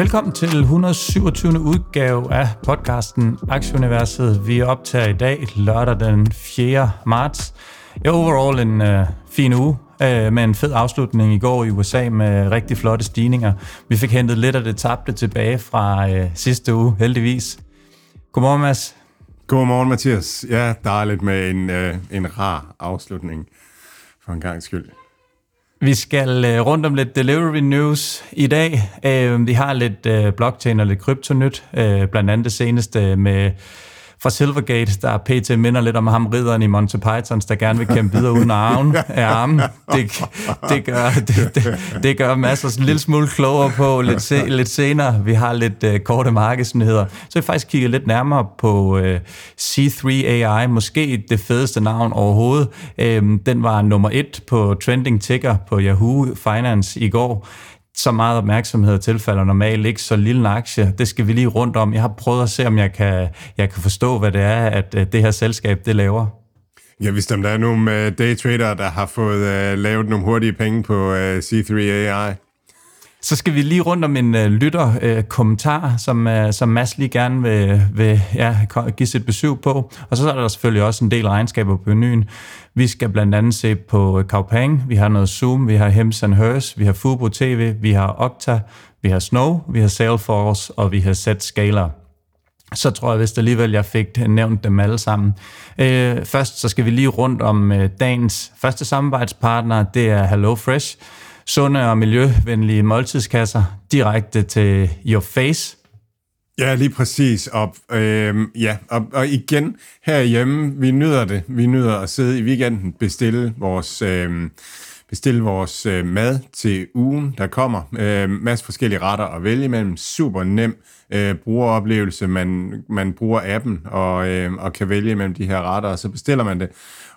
Velkommen til 127. udgave af podcasten Aktieuniverset. Vi optager i dag lørdag den 4. marts. Ja, overall en øh, fin uge uh, med en fed afslutning i går i USA med rigtig flotte stigninger. Vi fik hentet lidt af det tabte tilbage fra øh, sidste uge, heldigvis. Godmorgen, Mads. Godmorgen, Mathias. Ja, dejligt med en, øh, en rar afslutning for en gang skyld. Vi skal øh, rundt om lidt delivery news i dag. Øh, vi har lidt øh, blockchain og lidt kryptonyt, blandt andet det seneste med fra Silvergate, der pt. minder lidt om ham, ridderen i Monty Pythons, der gerne vil kæmpe videre uden armen. Af armen. Det, det, gør, det, det, det gør masser en lille smule klogere på lidt, se, lidt senere. Vi har lidt uh, korte markedsnyheder. Så jeg faktisk kigget lidt nærmere på øh, uh, C3 AI, måske det fedeste navn overhovedet. Um, den var nummer et på trending ticker på Yahoo Finance i går så meget opmærksomhed tilfalder normalt ikke så lille en aktie. Det skal vi lige rundt om. Jeg har prøvet at se, om jeg kan, jeg kan forstå, hvad det er, at det her selskab det laver. Ja, hvis der er nogle uh, daytrader, der har fået uh, lavet nogle hurtige penge på øh, uh, C3 AI. Så skal vi lige rundt om en øh, lytter-kommentar, øh, som, øh, som Mads lige gerne vil, vil ja, give sit besøg på. Og så er der selvfølgelig også en del regnskaber på menuen. Vi skal blandt andet se på øh, Kaupang, vi har noget Zoom, vi har Hems and Hers, vi har Fubo TV, vi har Okta, vi har Snow, vi har Salesforce, og vi har Zscaler så tror jeg hvis alligevel, jeg fik nævnt dem alle sammen. Øh, først så skal vi lige rundt om øh, dagens første samarbejdspartner, det er HelloFresh sunde og miljøvenlige måltidskasser direkte til your face. Ja, lige præcis. Og, øh, ja, og, og igen herhjemme, vi nyder det. Vi nyder at sidde i weekenden, bestille vores... Øh, bestille vores øh, mad til ugen, der kommer. Øh, masse forskellige retter at vælge imellem. Super nem øh, brugeroplevelse. Man, man bruger appen og, øh, og kan vælge mellem de her retter, og så bestiller man det.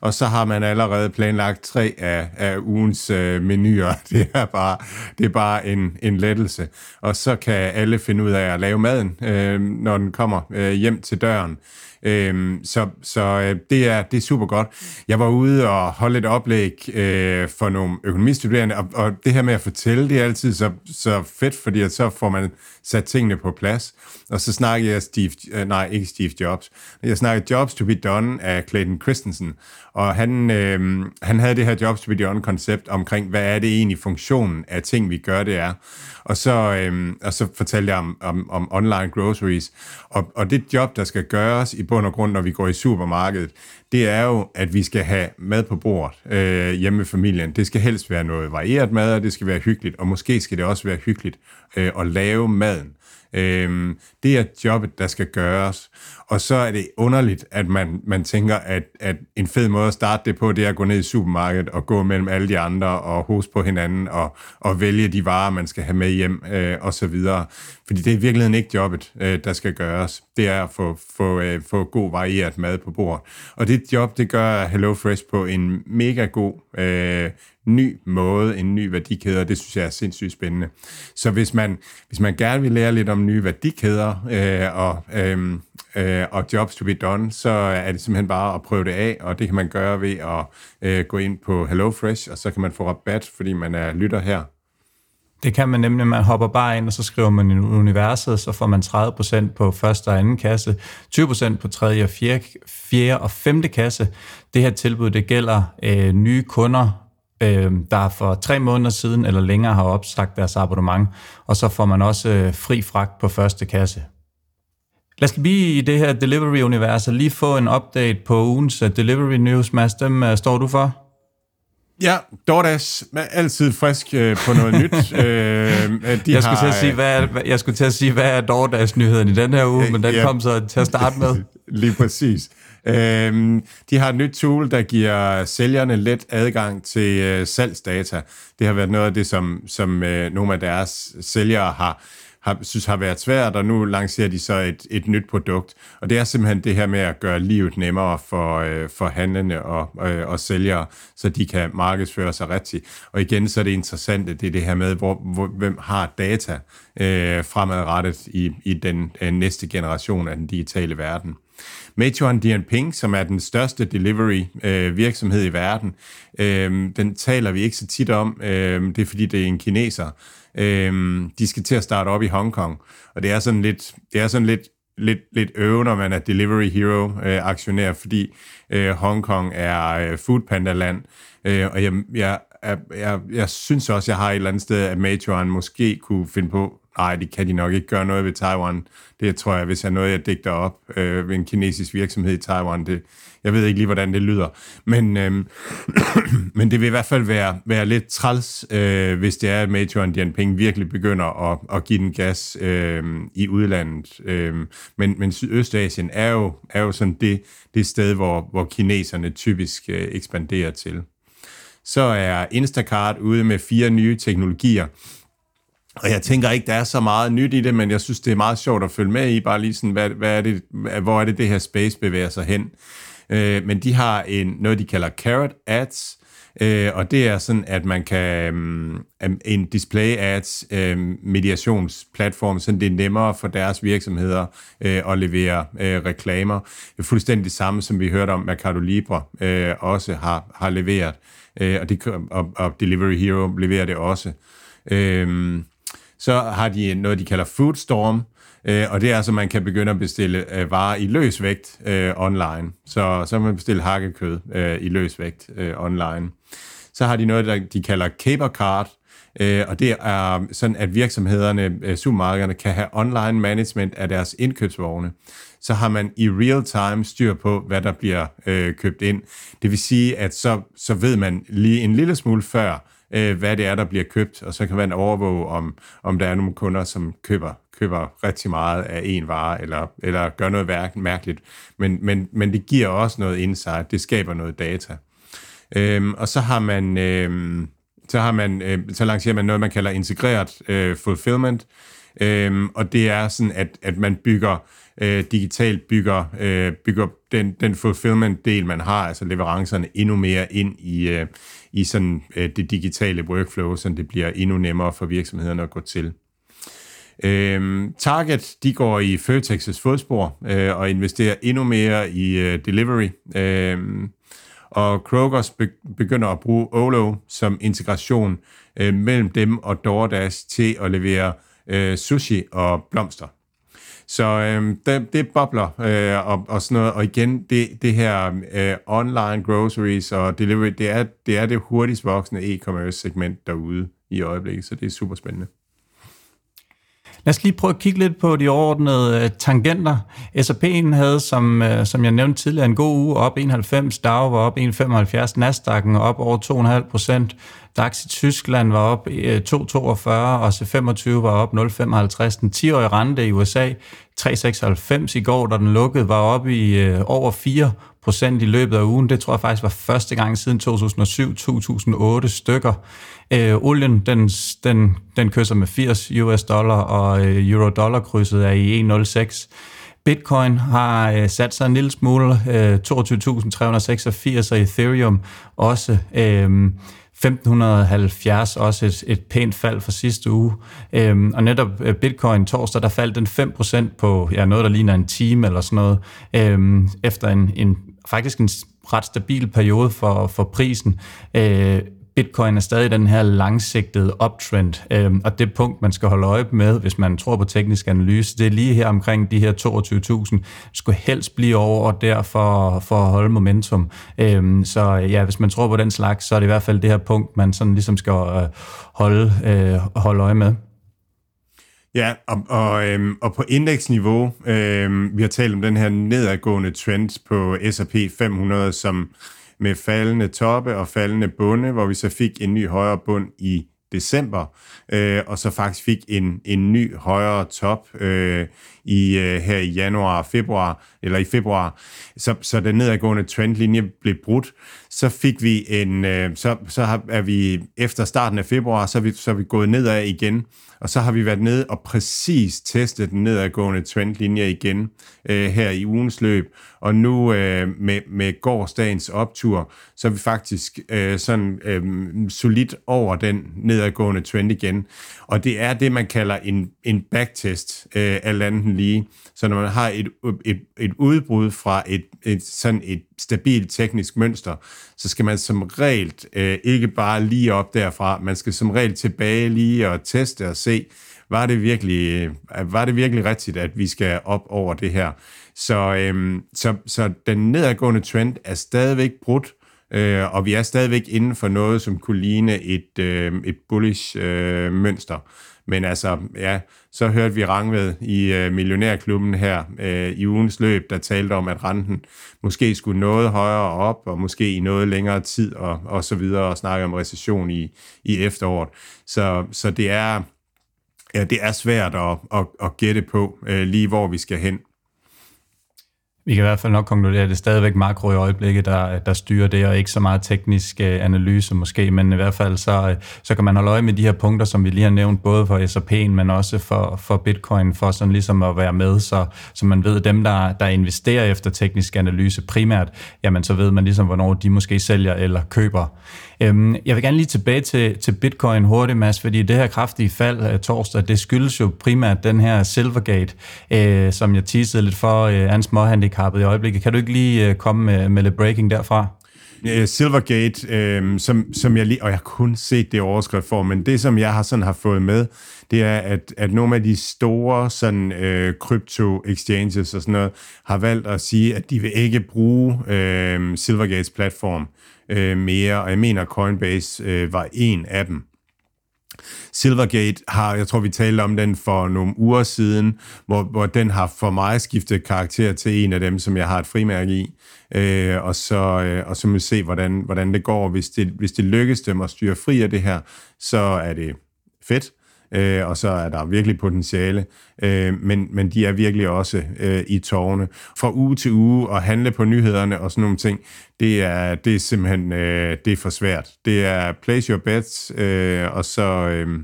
Og så har man allerede planlagt tre af, af ugens øh, menuer. Det er bare, det er bare en, en lettelse. Og så kan alle finde ud af at lave maden, øh, når den kommer øh, hjem til døren. Øhm, så så øh, det, er, det er super godt. Jeg var ude og holde et oplæg øh, for nogle økonomistuderende, og, og det her med at fortælle, det er altid så, så fedt, fordi at så får man sat tingene på plads. Og så snakkede jeg Steve, øh, nej, ikke Steve Jobs. Jeg snakkede Jobs to be Done af Clayton Christensen, og han, øh, han havde det her Jobs Beyond koncept omkring, hvad er det egentlig funktionen af ting, vi gør, det er. Og så, øh, og så fortalte jeg om, om, om online groceries. Og, og det job, der skal gøres i bund og grund, når vi går i supermarkedet, det er jo, at vi skal have mad på bordet øh, hjemme med familien. Det skal helst være noget varieret mad, og det skal være hyggeligt, og måske skal det også være hyggeligt øh, at lave maden. Øh, det er jobbet, der skal gøres. Og så er det underligt, at man, man tænker, at, at en fed måde at starte det på, det er at gå ned i supermarkedet og gå mellem alle de andre og hoste på hinanden og, og vælge de varer, man skal have med hjem øh, og så videre. Fordi det er i virkeligheden ikke jobbet, øh, der skal gøres. Det er at få, få, øh, få god varieret mad på bordet. Og det job, det gør HelloFresh på en mega god øh, ny måde, en ny værdikæde, og det synes jeg er sindssygt spændende. Så hvis man, hvis man gerne vil lære lidt om nye værdikæder øh, og, øh, øh, og jobs to be done, så er det simpelthen bare at prøve det af, og det kan man gøre ved at øh, gå ind på HelloFresh, og så kan man få rabat, fordi man er lytter her. Det kan man nemlig, man hopper bare ind, og så skriver man i universet, så får man 30% på første og anden kasse, 20% på tredje og fjerde, fjerde og femte kasse. Det her tilbud, det gælder øh, nye kunder, øh, der for tre måneder siden eller længere har opsagt deres abonnement, og så får man også øh, fri fragt på første kasse. Lad os lige i det her delivery-univers lige få en update på ugens uh, delivery news, Mads. Dem uh, står du for? Ja, DoorDash er altid frisk uh, på noget nyt. uh, de jeg, skulle til at sige, hvad er, jeg skulle til at sige, hvad er DoorDash-nyheden i den her uge, men den ja, kom så til at starte med. Lige præcis. Øhm, de har et nyt tool, der giver sælgerne let adgang til øh, salgsdata. Det har været noget af det, som, som øh, nogle af deres sælgere har har, synes har været svært, og nu lancerer de så et, et nyt produkt. Og det er simpelthen det her med at gøre livet nemmere for, øh, for handlende og, øh, og sælgere, så de kan markedsføre sig rigtigt. Og igen, så er det interessante, det er det her med, hvor, hvor, hvem har data øh, fremadrettet i, i den øh, næste generation af den digitale verden. Meituan Dianping, som er den største delivery øh, virksomhed i verden, øh, den taler vi ikke så tit om. Øh, det er fordi, det er en kineser, Øh, de skal til at starte op i Hongkong, og det er sådan lidt, det er sådan lidt, lidt, lidt øve, når man er Delivery Hero øh, aktionær, fordi øh, Hongkong er øh, foodpanda-land, øh, og jeg, jeg, jeg, jeg, jeg synes også, jeg har et eller andet sted, at Meituan måske kunne finde på nej, det kan de nok ikke gøre noget ved Taiwan. Det tror jeg, hvis jeg noget, jeg digter op øh, ved en kinesisk virksomhed i Taiwan, det, jeg ved ikke lige, hvordan det lyder. Men, øh, men det vil i hvert fald være, være lidt træls, øh, hvis det er, at Meituan Dianping virkelig begynder at, at give den gas øh, i udlandet. Øh, men, men Sydøstasien er jo, er jo sådan det, det sted, hvor, hvor kineserne typisk øh, ekspanderer til. Så er Instacart ude med fire nye teknologier, og jeg tænker ikke, der er så meget nyt i det, men jeg synes, det er meget sjovt at følge med i, bare lige sådan, hvad, hvad er det, hvor er det, det her space bevæger sig hen. Øh, men de har en, noget, de kalder Carrot Ads, øh, og det er sådan, at man kan um, en display ads um, mediationsplatform, så det er nemmere for deres virksomheder uh, at levere uh, reklamer. Det er fuldstændig det samme, som vi hørte om, Mercado Libre uh, også har, har leveret, uh, og, det, og, og Delivery Hero leverer det også. Uh, så har de noget, de kalder Foodstorm, øh, og det er så man kan begynde at bestille øh, varer i løs vægt øh, online. Så, så kan man bestille hakkekød øh, i løs vægt øh, online. Så har de noget, der de kalder Caper Card, øh, og det er sådan, at virksomhederne, øh, supermarkederne, kan have online management af deres indkøbsvogne. Så har man i real time styr på, hvad der bliver øh, købt ind. Det vil sige, at så, så ved man lige en lille smule før, øh, hvad det er, der bliver købt, og så kan man overvåge, om, om der er nogle kunder, som køber, køber rigtig meget af en vare, eller, eller gør noget mærkeligt. Men, men, men det giver også noget insight, det skaber noget data. Øhm, og så har man... Øhm, så, har man, øh, så lancerer man noget, man kalder integreret øh, fulfillment, øhm, og det er sådan, at, at man bygger øh, digitalt bygger, øh, bygger den, den fulfillment-del, man har, altså leverancerne, endnu mere ind i, øh, i sådan, øh, det digitale workflow, så det bliver endnu nemmere for virksomhederne at gå til. Øh, Target, de går i Føtex's fodspor øh, og investerer endnu mere i øh, delivery. Øh, og Krogers begynder at bruge Olo som integration øh, mellem dem og DoorDash til at levere øh, sushi og blomster. Så øh, det, det bobler øh, og, og sådan noget. Og igen, det, det her øh, online groceries og delivery, det er det, er det hurtigst voksende e-commerce segment derude i øjeblikket, så det er super spændende. Lad os lige prøve at kigge lidt på de overordnede øh, tangenter. S&P'en havde, som, øh, som jeg nævnte tidligere, en god uge op 91, Dow var op 1,75, Nasdaq'en op over 2,5 procent, DAX i Tyskland var op øh, 2,42, og C25 var op 0,55. Den 10-årige rente i USA 3,96 i går, da den lukkede, var op i øh, over 4 procent i løbet af ugen. Det tror jeg faktisk var første gang siden 2007-2008 stykker. Øh, olien, den, den, den kysser med 80 US dollar, og øh, euro-dollar-krydset er i 1,06. Bitcoin har øh, sat sig en lille smule, øh, 22.386, og Ethereum også. Øh, 1570, også et, et pænt fald fra sidste uge. Øhm, og netop øh, Bitcoin torsdag, der faldt den 5% på ja, noget, der ligner en time eller sådan noget, øhm, efter en, en faktisk en ret stabil periode for, for prisen. Øh, Bitcoin er stadig den her langsigtede uptrend, øh, og det punkt, man skal holde øje med, hvis man tror på teknisk analyse, det er lige her omkring de her 22.000, skulle helst blive over der for, for at holde momentum. Øh, så ja, hvis man tror på den slags, så er det i hvert fald det her punkt, man sådan ligesom skal øh, holde, øh, holde øje med. Ja, og, og, øhm, og på indeksniveau, øhm, vi har talt om den her nedadgående trend på S&P 500, som med faldende toppe og faldende bunde, hvor vi så fik en ny højere bund i december, øh, og så faktisk fik en, en ny højere top øh, i øh, her i januar og februar, eller i februar, så, så den nedadgående trendlinje blev brudt. Så fik vi en, øh, så, så har, er vi efter starten af februar, så er vi, så er vi gået nedad igen, og så har vi været nede og præcis testet den nedadgående trendlinje igen øh, her i ugens løb. Og nu øh, med, med gårdsdagens optur, så er vi faktisk øh, sådan øh, solidt over den nedadgående trend igen. Og det er det, man kalder en, en backtest øh, af landen lige. Så når man har et, et, et udbrud fra et, et, sådan et stabilt teknisk mønster, så skal man som regel øh, ikke bare lige op derfra, man skal som regel tilbage lige og teste og se, var det virkelig, øh, var det virkelig rigtigt, at vi skal op over det her. Så, øhm, så, så den nedadgående trend er stadigvæk brudt, øh, og vi er stadigvæk inden for noget, som kunne ligne et, øh, et bullish øh, mønster. Men altså, ja, så hørte vi Rangved i øh, Millionærklubben her øh, i ugens løb, der talte om, at renten måske skulle noget højere op, og måske i noget længere tid, og, og så videre, og snakke om recession i, i efteråret. Så, så det er, ja, det er svært at, at, at gætte på, øh, lige hvor vi skal hen. Vi kan i hvert fald nok konkludere, at det er stadigvæk makro i øjeblikket, der, der styrer det, og ikke så meget teknisk øh, analyse måske, men i hvert fald så, øh, så kan man holde øje med de her punkter, som vi lige har nævnt, både for S&P'en, men også for, for Bitcoin, for sådan ligesom at være med, så, så man ved, dem, der, der investerer efter teknisk analyse primært, jamen så ved man ligesom, hvornår de måske sælger eller køber. Øhm, jeg vil gerne lige tilbage til, til Bitcoin hurtigt, Mads, fordi det her kraftige fald af torsdag, det skyldes jo primært den her Silvergate, øh, som jeg teasede lidt for, øh, hans småhandicappet i øjeblikket. Kan du ikke lige øh, komme med, med lidt breaking derfra? Silvergate, øh, som, som jeg lige, og jeg har kun set det overskrift for, men det som jeg har sådan har fået med, det er, at, at nogle af de store sådan øh, crypto exchanges og sådan noget, har valgt at sige, at de vil ikke bruge øh, Silvergates platform øh, Øh, mere, og jeg mener Coinbase øh, var en af dem. Silvergate har, jeg tror vi talte om den for nogle uger siden, hvor, hvor den har for mig skiftet karakter til en af dem, som jeg har et frimærke i. Øh, og, så, øh, og så må vi se, hvordan, hvordan det går. Hvis det, hvis det lykkes dem at styre fri af det her, så er det fedt øh, og så er der virkelig potentiale, øh, men, men de er virkelig også øh, i tårne. Fra uge til uge at handle på nyhederne og sådan nogle ting, det er, det er simpelthen øh, det er for svært. Det er place your bets, øh, og så... Øh,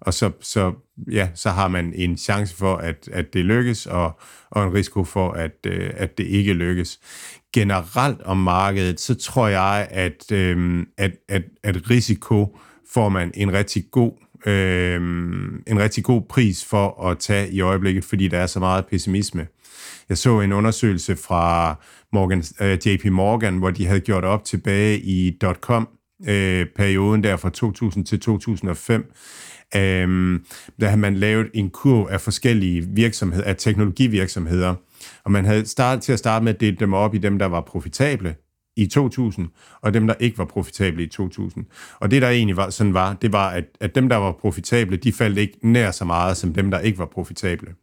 og så, så, ja, så har man en chance for, at, at det lykkes, og, og en risiko for, at, øh, at det ikke lykkes. Generelt om markedet, så tror jeg, at, øh, at, at, at risiko får man en rigtig god øh, en rigtig god pris for at tage i øjeblikket, fordi der er så meget pessimisme. Jeg så en undersøgelse fra Morgan, øh, JP Morgan, hvor de havde gjort op tilbage i .com, øh, perioden der fra 2000 til 2005, øh, der havde man lavet en kurv af forskellige virksomheder, af teknologivirksomheder, og man havde startet til at starte med at dele dem op i dem, der var profitable, i 2000, og dem, der ikke var profitable i 2000. Og det, der egentlig var, sådan var, det var, at, at dem, der var profitable, de faldt ikke nær så meget, som dem, der ikke var profitable.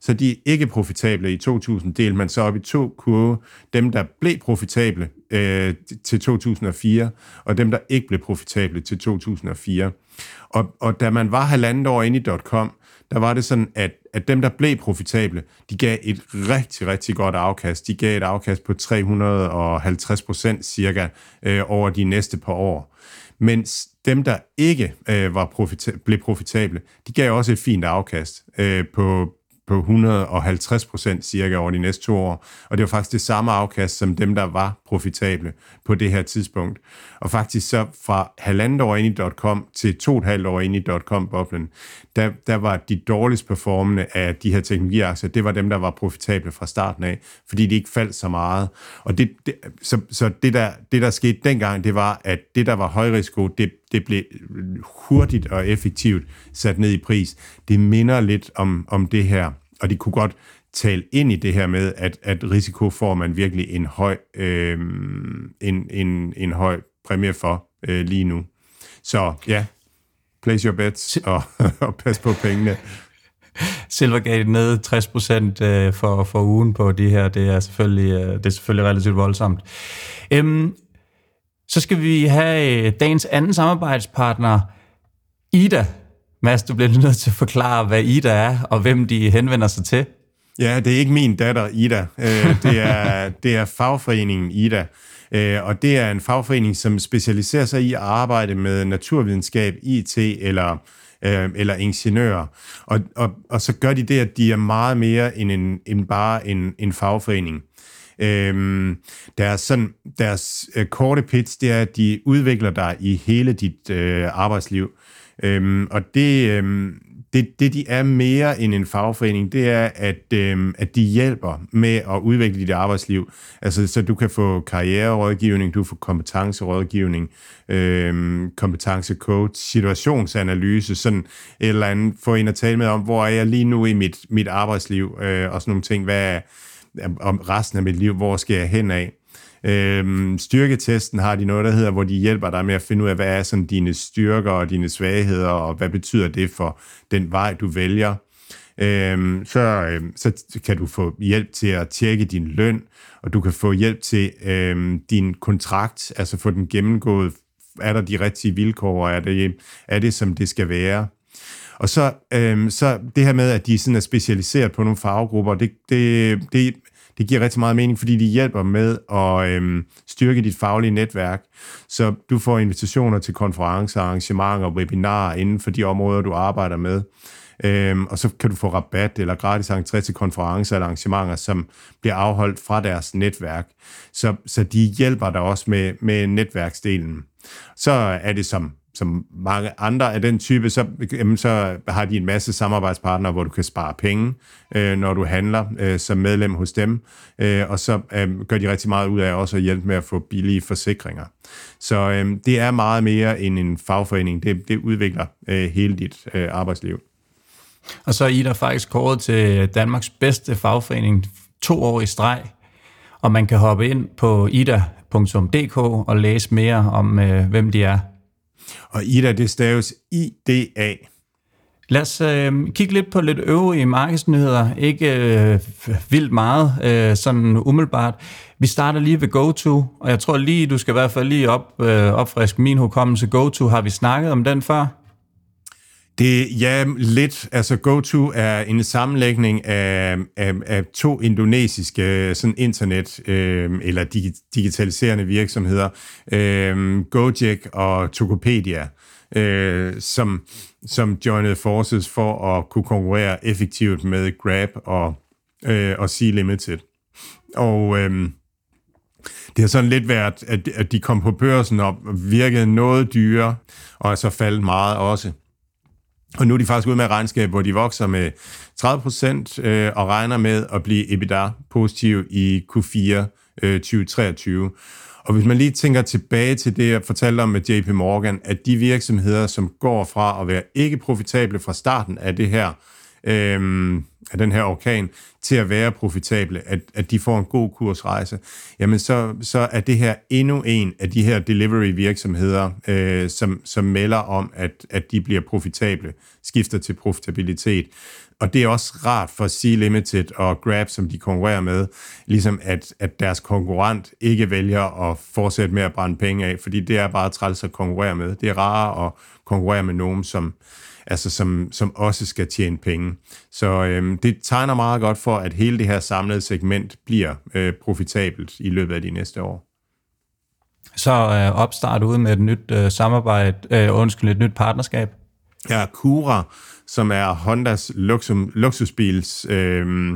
Så de ikke profitable i 2000 delte man så op i to kurve. Dem, der blev profitable øh, til 2004, og dem, der ikke blev profitable til 2004. Og, og da man var halvandet år inde i .com, der var det sådan, at, at dem, der blev profitable, de gav et rigtig, rigtig godt afkast. De gav et afkast på 350 procent cirka øh, over de næste par år. Mens dem, der ikke øh, var profita- blev profitable, de gav også et fint afkast øh, på, på 150 procent cirka over de næste to år. Og det var faktisk det samme afkast som dem, der var profitable på det her tidspunkt. Og faktisk så fra halvandet år ind i .com til to og et halvt år ind i .com-boblen, der, der var de dårligst performende af de her teknologiaktier, det var dem, der var profitable fra starten af, fordi de ikke faldt så meget. Og det, det, så, så det, der, det, der skete dengang, det var, at det, der var højrisiko, det, det blev hurtigt og effektivt sat ned i pris. Det minder lidt om, om det her, og de kunne godt tale ind i det her med, at, at risiko får man virkelig en høj, øh, en, en, en høj præmie for øh, lige nu. Så ja, place your bets og, og pas på pengene. Silvergate ned 60 procent øh, for, for ugen på de her, det er selvfølgelig, øh, det er selvfølgelig relativt voldsomt. Øhm, så skal vi have øh, dagens anden samarbejdspartner, Ida. Mads, du bliver nødt til at forklare, hvad Ida er, og hvem de henvender sig til. Ja, det er ikke min datter, Ida. Øh, det, er, det er fagforeningen Ida. Øh, og det er en fagforening, som specialiserer sig i at arbejde med naturvidenskab, IT eller, øh, eller ingeniører. Og, og, og så gør de det, at de er meget mere end, en, end bare en, en fagforening. Øhm, deres, sådan, deres øh, korte pitch, det er, at de udvikler dig i hele dit øh, arbejdsliv. Øhm, og det, øhm, det, det, de er mere end en fagforening, det er, at, øhm, at de hjælper med at udvikle dit arbejdsliv. Altså, så du kan få karriererådgivning, du får kompetencerådgivning, øhm, kompetencecoach, situationsanalyse, sådan et eller andet, få en at tale med om, hvor er jeg lige nu i mit, mit arbejdsliv, øh, og sådan nogle ting, hvad er, om resten af mit liv, hvor skal jeg hen af? Øhm, styrketesten har de noget, der hedder, hvor de hjælper dig med at finde ud af, hvad er sådan dine styrker og dine svagheder, og hvad betyder det for den vej, du vælger. Øhm, så, øhm, så kan du få hjælp til at tjekke din løn, og du kan få hjælp til øhm, din kontrakt, altså få den gennemgået. Er der de rigtige vilkår, er det, er det som det skal være? Og så, øhm, så det her med, at de sådan er specialiseret på nogle farvegrupper, det, det, det, det giver rigtig meget mening, fordi de hjælper med at øhm, styrke dit faglige netværk. Så du får invitationer til konferencer, arrangementer, webinarer inden for de områder, du arbejder med. Øhm, og så kan du få rabat eller gratis entré til konferencer eller arrangementer, som bliver afholdt fra deres netværk. Så, så de hjælper dig også med, med netværksdelen. Så er det som som mange andre af den type, så, jamen, så har de en masse samarbejdspartnere, hvor du kan spare penge, øh, når du handler øh, som medlem hos dem, øh, og så øh, gør de rigtig meget ud af også at hjælpe med at få billige forsikringer. Så øh, det er meget mere end en fagforening. Det, det udvikler øh, hele dit øh, arbejdsliv. Og så er I der faktisk kåret til Danmarks bedste fagforening to år i streg, og man kan hoppe ind på ida.dk og læse mere om, øh, hvem de er. Og Ida, det staves IDA. Lad os øh, kigge lidt på lidt øvrige markedsnyheder. Ikke øh, vildt meget, øh, sådan umiddelbart. Vi starter lige ved GoTo, og jeg tror lige, du skal i hvert fald lige op, øh, opfriske min hukommelse. GoTo, har vi snakket om den før? Det, ja, lidt. Altså GoTo er en sammenlægning af, af, af to indonesiske øh, sådan internet- øh, eller digitaliserende virksomheder, øh, Gojek og Tokopedia, øh, som, som joinede forces for at kunne konkurrere effektivt med Grab og, øh, og Sea Limited. Og... Øh, det har sådan lidt været, at, at de kom på børsen og virkede noget dyre, og er så faldet meget også. Og nu er de faktisk ude med et regnskab, hvor de vokser med 30 procent øh, og regner med at blive EBITDA-positiv i Q4 øh, 2023. Og hvis man lige tænker tilbage til det, jeg fortalte om med JP Morgan, at de virksomheder, som går fra at være ikke profitable fra starten af det her, øh, af den her orkan, til at være profitable, at, at de får en god kursrejse, jamen så, så er det her endnu en af de her delivery virksomheder, øh, som, som melder om, at, at de bliver profitable, skifter til profitabilitet. Og det er også rart for Sea Limited og Grab, som de konkurrerer med, ligesom at, at deres konkurrent ikke vælger at fortsætte med at brænde penge af, fordi det er bare træls at konkurrere med. Det er rarere at konkurrere med nogen, som, altså som, som også skal tjene penge. Så øhm, det tegner meget godt for, at hele det her samlede segment bliver øh, profitabelt i løbet af de næste år. Så øh, opstart ud med et nyt øh, samarbejde, øh, undskyld, et nyt partnerskab. Ja, Cura, som er Hondas luxus, luksusbils øh,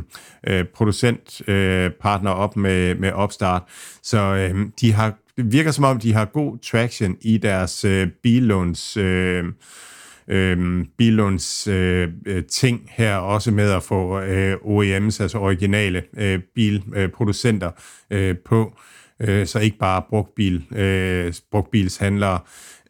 øh, producent øh, partner op med, med Opstart. Så øh, de har, det virker som om, de har god traction i deres øh, billåns øh, Øhm, øh, Bilunds øh, ting her, også med at få øh, OEM's, altså originale øh, bilproducenter øh, på, øh, så ikke bare brugtbil, øh, brugtbilshandlere.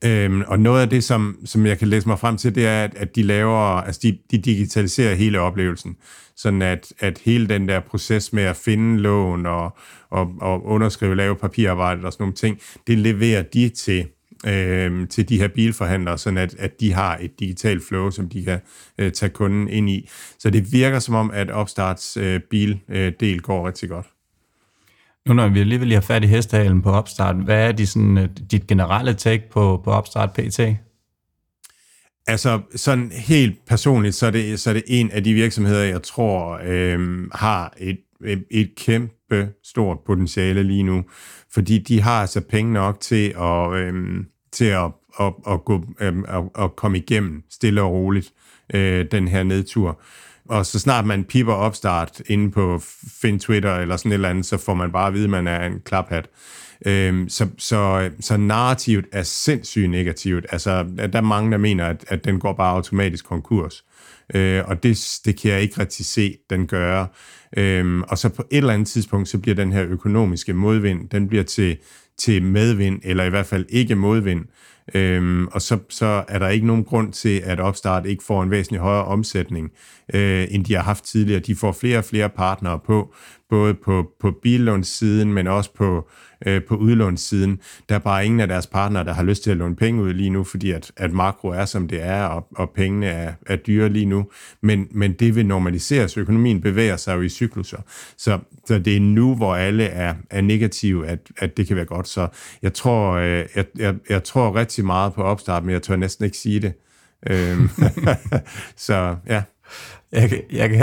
Øhm, og noget af det, som, som jeg kan læse mig frem til, det er, at, at de laver, altså de, de digitaliserer hele oplevelsen, sådan at, at hele den der proces med at finde lån og, og, og underskrive, lave papirarbejde og sådan nogle ting, det leverer de til øh, til de her bilforhandlere, sådan at, at de har et digitalt flow, som de kan øh, tage kunden ind i. Så det virker som om, at Opstarts øh, bildel øh, går rigtig godt. Nu når vi alligevel har fat i hestehalen på Opstart, hvad er de sådan, øh, dit generelle take på, på Opstart PT? Altså, sådan helt personligt, så er det, så er det en af de virksomheder, jeg tror øh, har et, et, et kæmpe stort potentiale lige nu, fordi de har altså penge nok til at, øhm, til at, at, at, gå, øhm, at, at komme igennem stille og roligt øh, den her nedtur. Og så snart man piper opstart inde på Fin Twitter eller sådan et eller andet, så får man bare at vide, at man er en klaphat. Øhm, så, så, så narrativet er sindssygt negativt. Altså, der er mange, der mener, at, at den går bare automatisk konkurs. Øh, og det, det kan jeg ikke rigtig se, den gør. Øhm, og så på et eller andet tidspunkt, så bliver den her økonomiske modvind, den bliver til, til medvind, eller i hvert fald ikke modvind. Øhm, og så, så er der ikke nogen grund til, at Opstart ikke får en væsentlig højere omsætning, øh, end de har haft tidligere. De får flere og flere partnere på, både på, på billånssiden, men også på, øh, på udlånssiden. Der er bare ingen af deres partnere, der har lyst til at låne penge ud lige nu, fordi at, at makro er, som det er, og, og pengene er, er dyre lige nu. Men, men det vil normaliseres. Økonomien bevæger sig jo i cykluser. Så, så det er nu, hvor alle er, er negative, at, at det kan være godt. Så jeg tror, øh, jeg, jeg, jeg tror rigtig meget på opstart, men jeg tør næsten ikke sige det. Øhm, så ja. Jeg, jeg kan,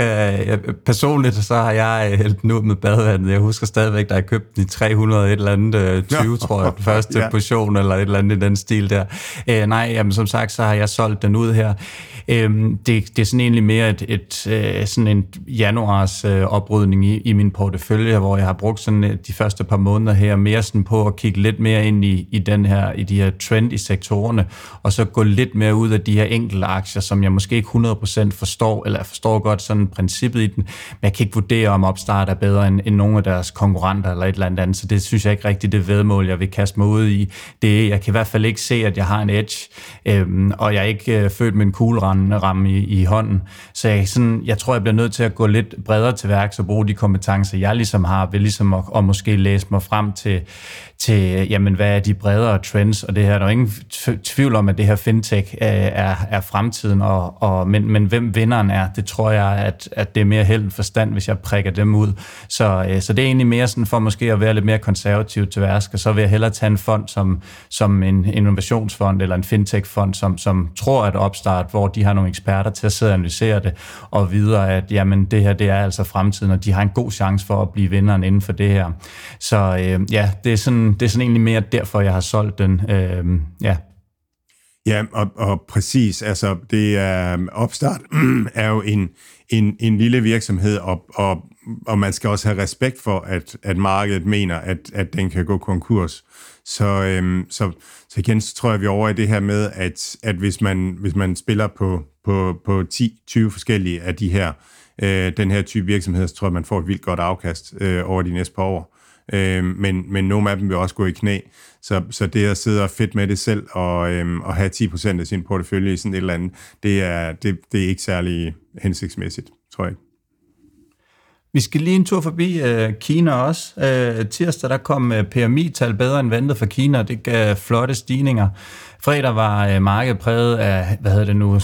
jeg, personligt så har jeg hældt den ud med badevandet. Jeg husker stadigvæk, da jeg købte den i 300 et eller andet 20, øh, tror jeg, den første ja. portion, eller et eller andet i den stil der. Øh, nej, jamen, som sagt, så har jeg solgt den ud her. Øh, det, det er sådan egentlig mere et, et, øh, sådan en januars øh, oprydning i, i min portefølje, hvor jeg har brugt sådan øh, de første par måneder her mere sådan på at kigge lidt mere ind i, i, den her, i de her trend i sektorerne, og så gå lidt mere ud af de her enkelte aktier, som jeg måske ikke 100% forstår, eller forstår godt sådan princippet i den, men jeg kan ikke vurdere, om opstart er bedre end, end nogle af deres konkurrenter eller et eller andet, så det synes jeg ikke rigtigt det vedmål, jeg vil kaste mig ud i. Det, jeg kan i hvert fald ikke se, at jeg har en edge, øhm, og jeg er ikke øh, født med en kugleramme i, i hånden, så jeg, sådan, jeg tror, jeg bliver nødt til at gå lidt bredere til værks og bruge de kompetencer, jeg ligesom har, ved ligesom at, at måske læse mig frem til, til, jamen, hvad er de bredere trends, og det her, der er ingen tvivl om, at det her fintech øh, er, er fremtiden, og, og, men, men hvem vinderen er, det tror jeg, at, at det er mere held forstand, hvis jeg prikker dem ud. Så, øh, så det er egentlig mere sådan for måske at være lidt mere konservativ til værsk, og så vil jeg hellere tage en fond som, som en innovationsfond eller en fintech-fond, som, som tror at opstart, hvor de har nogle eksperter til at sidde og analysere det, og videre, at jamen, det her det er altså fremtiden, og de har en god chance for at blive vinderen inden for det her. Så øh, ja, det er sådan det er sådan egentlig mere derfor, jeg har solgt den. Øh, ja. Ja, og, og præcis. Altså, det er, um, opstart er jo en, en, en lille virksomhed, og, og, og man skal også have respekt for, at, at markedet mener, at, at den kan gå konkurs. Så, øhm, så, så igen, så tror jeg, vi er over i det her med, at, at hvis, man, hvis man spiller på, på, på 10-20 forskellige af de her, øh, den her type virksomheder, så tror jeg, man får et vildt godt afkast øh, over de næste par år øh, men, men nogle af dem vil også gå i knæ. Så, så det at sidde og fedt med det selv og, øh, og have 10% af sin portefølje i sådan et eller andet, det er, det, det er ikke særlig hensigtsmæssigt, tror jeg. Vi skal lige en tur forbi øh, Kina også. Øh, tirsdag der kom øh, PMI-tal bedre end ventet for Kina, det gav flotte stigninger. Fredag var øh, markedet præget af, hvad hedder det nu,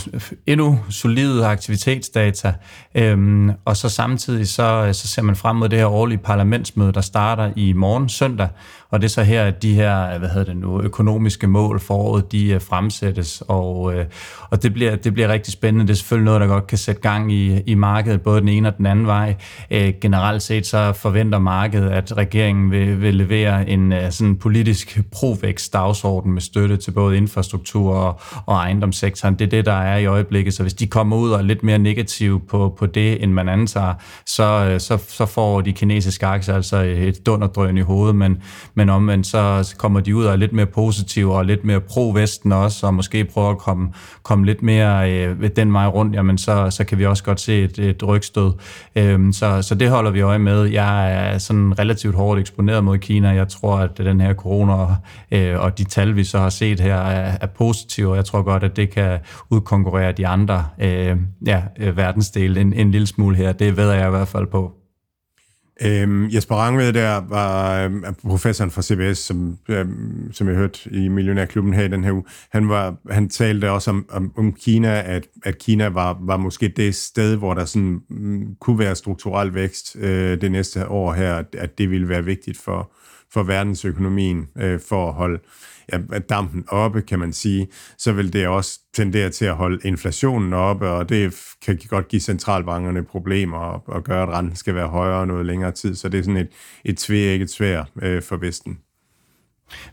endnu solide aktivitetsdata, øhm, og så samtidig så, øh, så ser man frem mod det her årlige parlamentsmøde, der starter i morgen søndag, og det er så her, at de her hvad hedder det nu, økonomiske mål for året, de øh, fremsættes, og, øh, og det, bliver, det bliver rigtig spændende. Det er selvfølgelig noget, der godt kan sætte gang i, i markedet, både den ene og den anden vej. Øh, generelt set så forventer markedet, at regeringen vil, vil levere en sådan politisk provækst dagsorden med støtte til både infrastruktur og, og ejendomssektoren. Det er det, der er i øjeblikket. Så hvis de kommer ud og er lidt mere negative på, på det, end man antager, så, så, så får de kinesiske aktier altså et dunderdrøn i hovedet, men, men omvendt så kommer de ud og er lidt mere positive og lidt mere pro-vesten også, og måske prøver at komme, komme lidt mere øh, den vej rundt, jamen så, så kan vi også godt se et, et rygstød. Øhm, så, så det holder vi øje med. Jeg er sådan relativt hårdt eksponeret mod Kina. Jeg tror, at den her corona øh, og de tal, vi så har set her, er, er positive, og jeg tror godt, at det kan udkonkurrere de andre øh, ja, øh, verdensdele en, en lille smule her. Det ved jeg i hvert fald på. Øhm, Jesper Rangved der var øhm, professoren fra CBS, som, øhm, som jeg hørte i Millionærklubben her i den her uge. Han, var, han talte også om, om, om Kina, at, at Kina var, var måske det sted, hvor der sådan, mm, kunne være strukturel vækst øh, det næste år her, at, at det ville være vigtigt for, for verdensøkonomien øh, for at holde ja, dampen oppe, kan man sige, så vil det også tendere til at holde inflationen oppe, og det kan godt give centralbankerne problemer og, og gøre, at renten skal være højere noget længere tid. Så det er sådan et, et tvækket svær øh, for Vesten.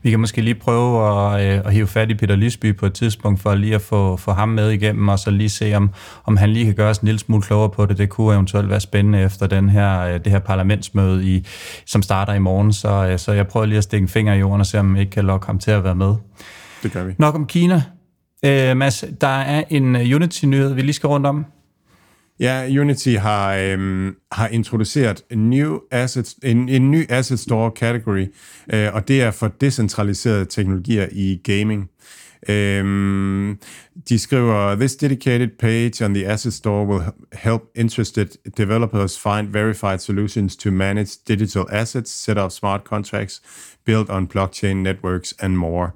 Vi kan måske lige prøve at, øh, at hive fat i Peter Lisby på et tidspunkt, for lige at få, få ham med igennem, og så lige se, om, om han lige kan gøre os en lille smule klogere på det. Det kunne eventuelt være spændende efter den her, øh, det her parlamentsmøde, i, som starter i morgen. Så, øh, så jeg prøver lige at stikke en finger i jorden og se, om jeg ikke kan lokke ham til at være med. Det gør vi. Nok om Kina. Øh, Mads, der er en Unity-nyhed, vi lige skal rundt om. Ja, Unity har, øhm, har introduceret en, new asset, en, en ny asset store category, øh, og det er for decentraliserede teknologier i gaming. Øhm, de skriver, This dedicated page on the asset store will help interested developers find verified solutions to manage digital assets, set up smart contracts, built on blockchain networks and more.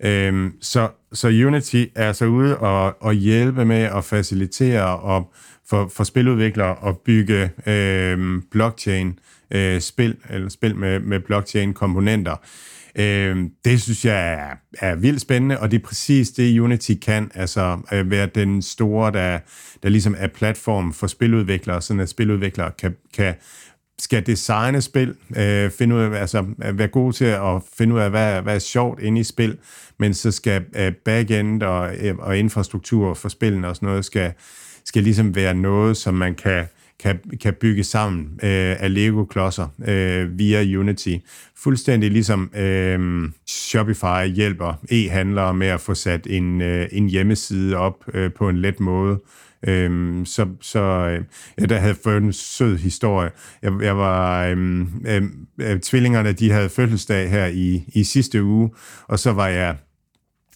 Øhm, så, så Unity er så ude og, og hjælpe med at facilitere og for, for spiludviklere at bygge øhm, blockchain-spil, øh, eller spil med, med blockchain-komponenter. Øh, det synes jeg er, er vildt spændende, og det er præcis det, Unity kan, altså øh, være den store, der, der ligesom er platform for spiludviklere, sådan at spiludviklere kan, kan skal designe spil, øh, finde ud af, altså øh, være god til at finde ud af, hvad, hvad er sjovt inde i spil, men så skal øh, backend og, øh, og infrastruktur for spillene og sådan noget, skal, skal ligesom være noget, som man kan, kan, kan bygge sammen øh, af Lego-klodser øh, via Unity. Fuldstændig ligesom øh, Shopify hjælper e-handlere med at få sat en, øh, en hjemmeside op øh, på en let måde. Øhm, så så øh, ja, der havde fået en sød historie. Jeg, jeg var øhm, øhm, øh, tvillingerne, de havde fødselsdag her i, i sidste uge, og så var jeg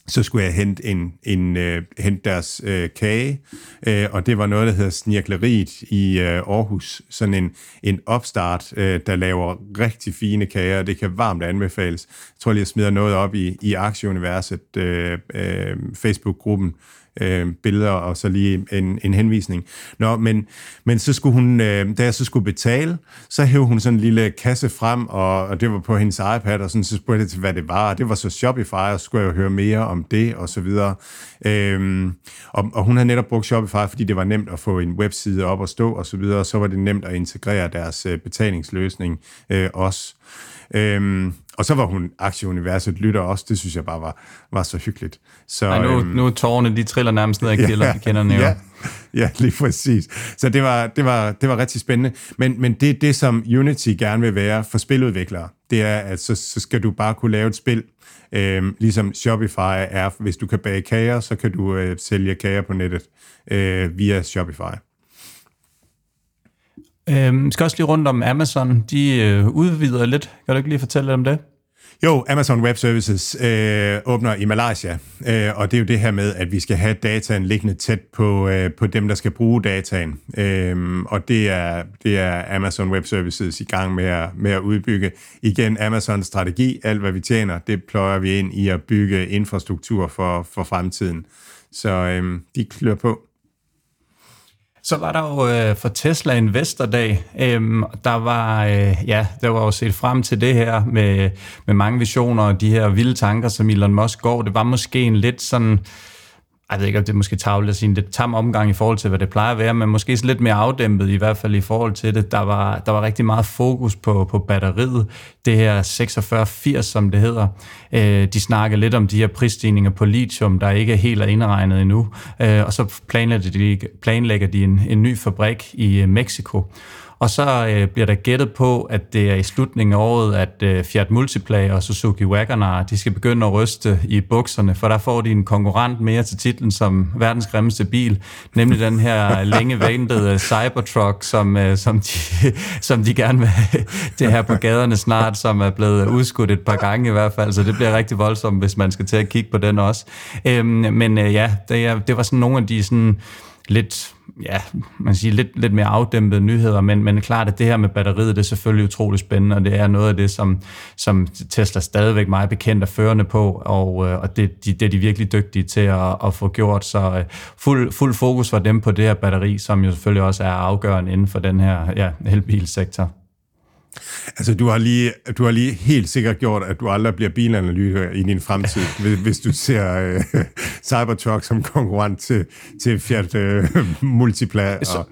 så skulle jeg hente, en, en, øh, hente deres øh, kage, øh, og det var noget, der hedder Snirkleriet i øh, Aarhus. Sådan en, en opstart, øh, der laver rigtig fine kager, og det kan varmt anbefales. Jeg tror lige, jeg smider noget op i, i Aktieuniverset, øh, øh, Facebook-gruppen, øh, billeder og så lige en, en henvisning. Nå, men, men så skulle hun, øh, da jeg så skulle betale, så hævde hun sådan en lille kasse frem, og, og det var på hendes iPad, og sådan, så spurgte jeg til, hvad det var, og det var så Shopify, og så skulle jeg jo høre mere om det, og så videre. Øh, og, og hun havde netop brugt Shopify, fordi det var nemt at få en webside op og stå, og så videre, og så var det nemt at integrere deres øh, betalingsløsning øh, også. Øhm, og så var hun aktieuniverset lytter også, det synes jeg bare var, var så hyggeligt. Så, Ej, nu, øhm, nu er tårerne, de triller nærmest ned ad ja, kender ja, ja, lige præcis. Så det var, det var, det var rigtig spændende. Men, men det er det, som Unity gerne vil være for spiludviklere. Det er, at så, så skal du bare kunne lave et spil, øhm, ligesom Shopify er. Hvis du kan bage kager, så kan du øh, sælge kager på nettet øh, via Shopify. Øhm, skal også lige rundt om Amazon. De øh, udvider lidt. Kan du ikke lige fortælle lidt om det? Jo, Amazon Web Services øh, åbner i Malaysia, øh, og det er jo det her med, at vi skal have dataen liggende tæt på, øh, på dem, der skal bruge dataen. Øh, og det er, det er Amazon Web Services i gang med at, med at udbygge. Igen, Amazons strategi, alt hvad vi tjener, det pløjer vi ind i at bygge infrastruktur for, for fremtiden. Så øh, de klør på. Så var der jo øh, for Tesla Investor Dag, øhm, der var øh, ja, der var jo set frem til det her med, med mange visioner og de her vilde tanker, som Elon Musk går. Det var måske en lidt sådan jeg ved ikke, om det er måske tavligt at sige en lidt tam omgang i forhold til, hvad det plejer at være, men måske lidt mere afdæmpet i hvert fald i forhold til det. Der var, der var rigtig meget fokus på, på batteriet, det her 4680, som det hedder. Øh, de snakker lidt om de her prisstigninger på lithium, der ikke er helt er indregnet endnu, øh, og så planlægger de, planlægger de en, en ny fabrik i øh, Mexico. Og så øh, bliver der gættet på, at det er i slutningen af året, at øh, Fiat Multipla og Suzuki Wagoner, de skal begynde at ryste i bukserne, for der får de en konkurrent mere til titlen som verdens grimmeste bil, nemlig den her længe ventede Cybertruck, som, øh, som, de, som de gerne vil det her på gaderne snart, som er blevet udskudt et par gange i hvert fald, så det bliver rigtig voldsomt, hvis man skal til at kigge på den også. Øhm, men øh, ja, det, det var sådan nogle af de sådan lidt, ja, man siger lidt, lidt mere afdæmpede nyheder, men, men klart, at det her med batteriet, det er selvfølgelig utrolig spændende, og det er noget af det, som, som Tesla stadigvæk meget bekendt er førende på, og, øh, og det, de, det er de virkelig dygtige til at, at få gjort, så øh, fuld, fuld fokus var dem på det her batteri, som jo selvfølgelig også er afgørende inden for den her ja, elbilsektor. Altså, du har, lige, du har lige helt sikkert gjort, at du aldrig bliver bilanalytiker i din fremtid, hvis, hvis du ser uh, Cybertruck som konkurrent til, til Fiat uh, Multipla. Og...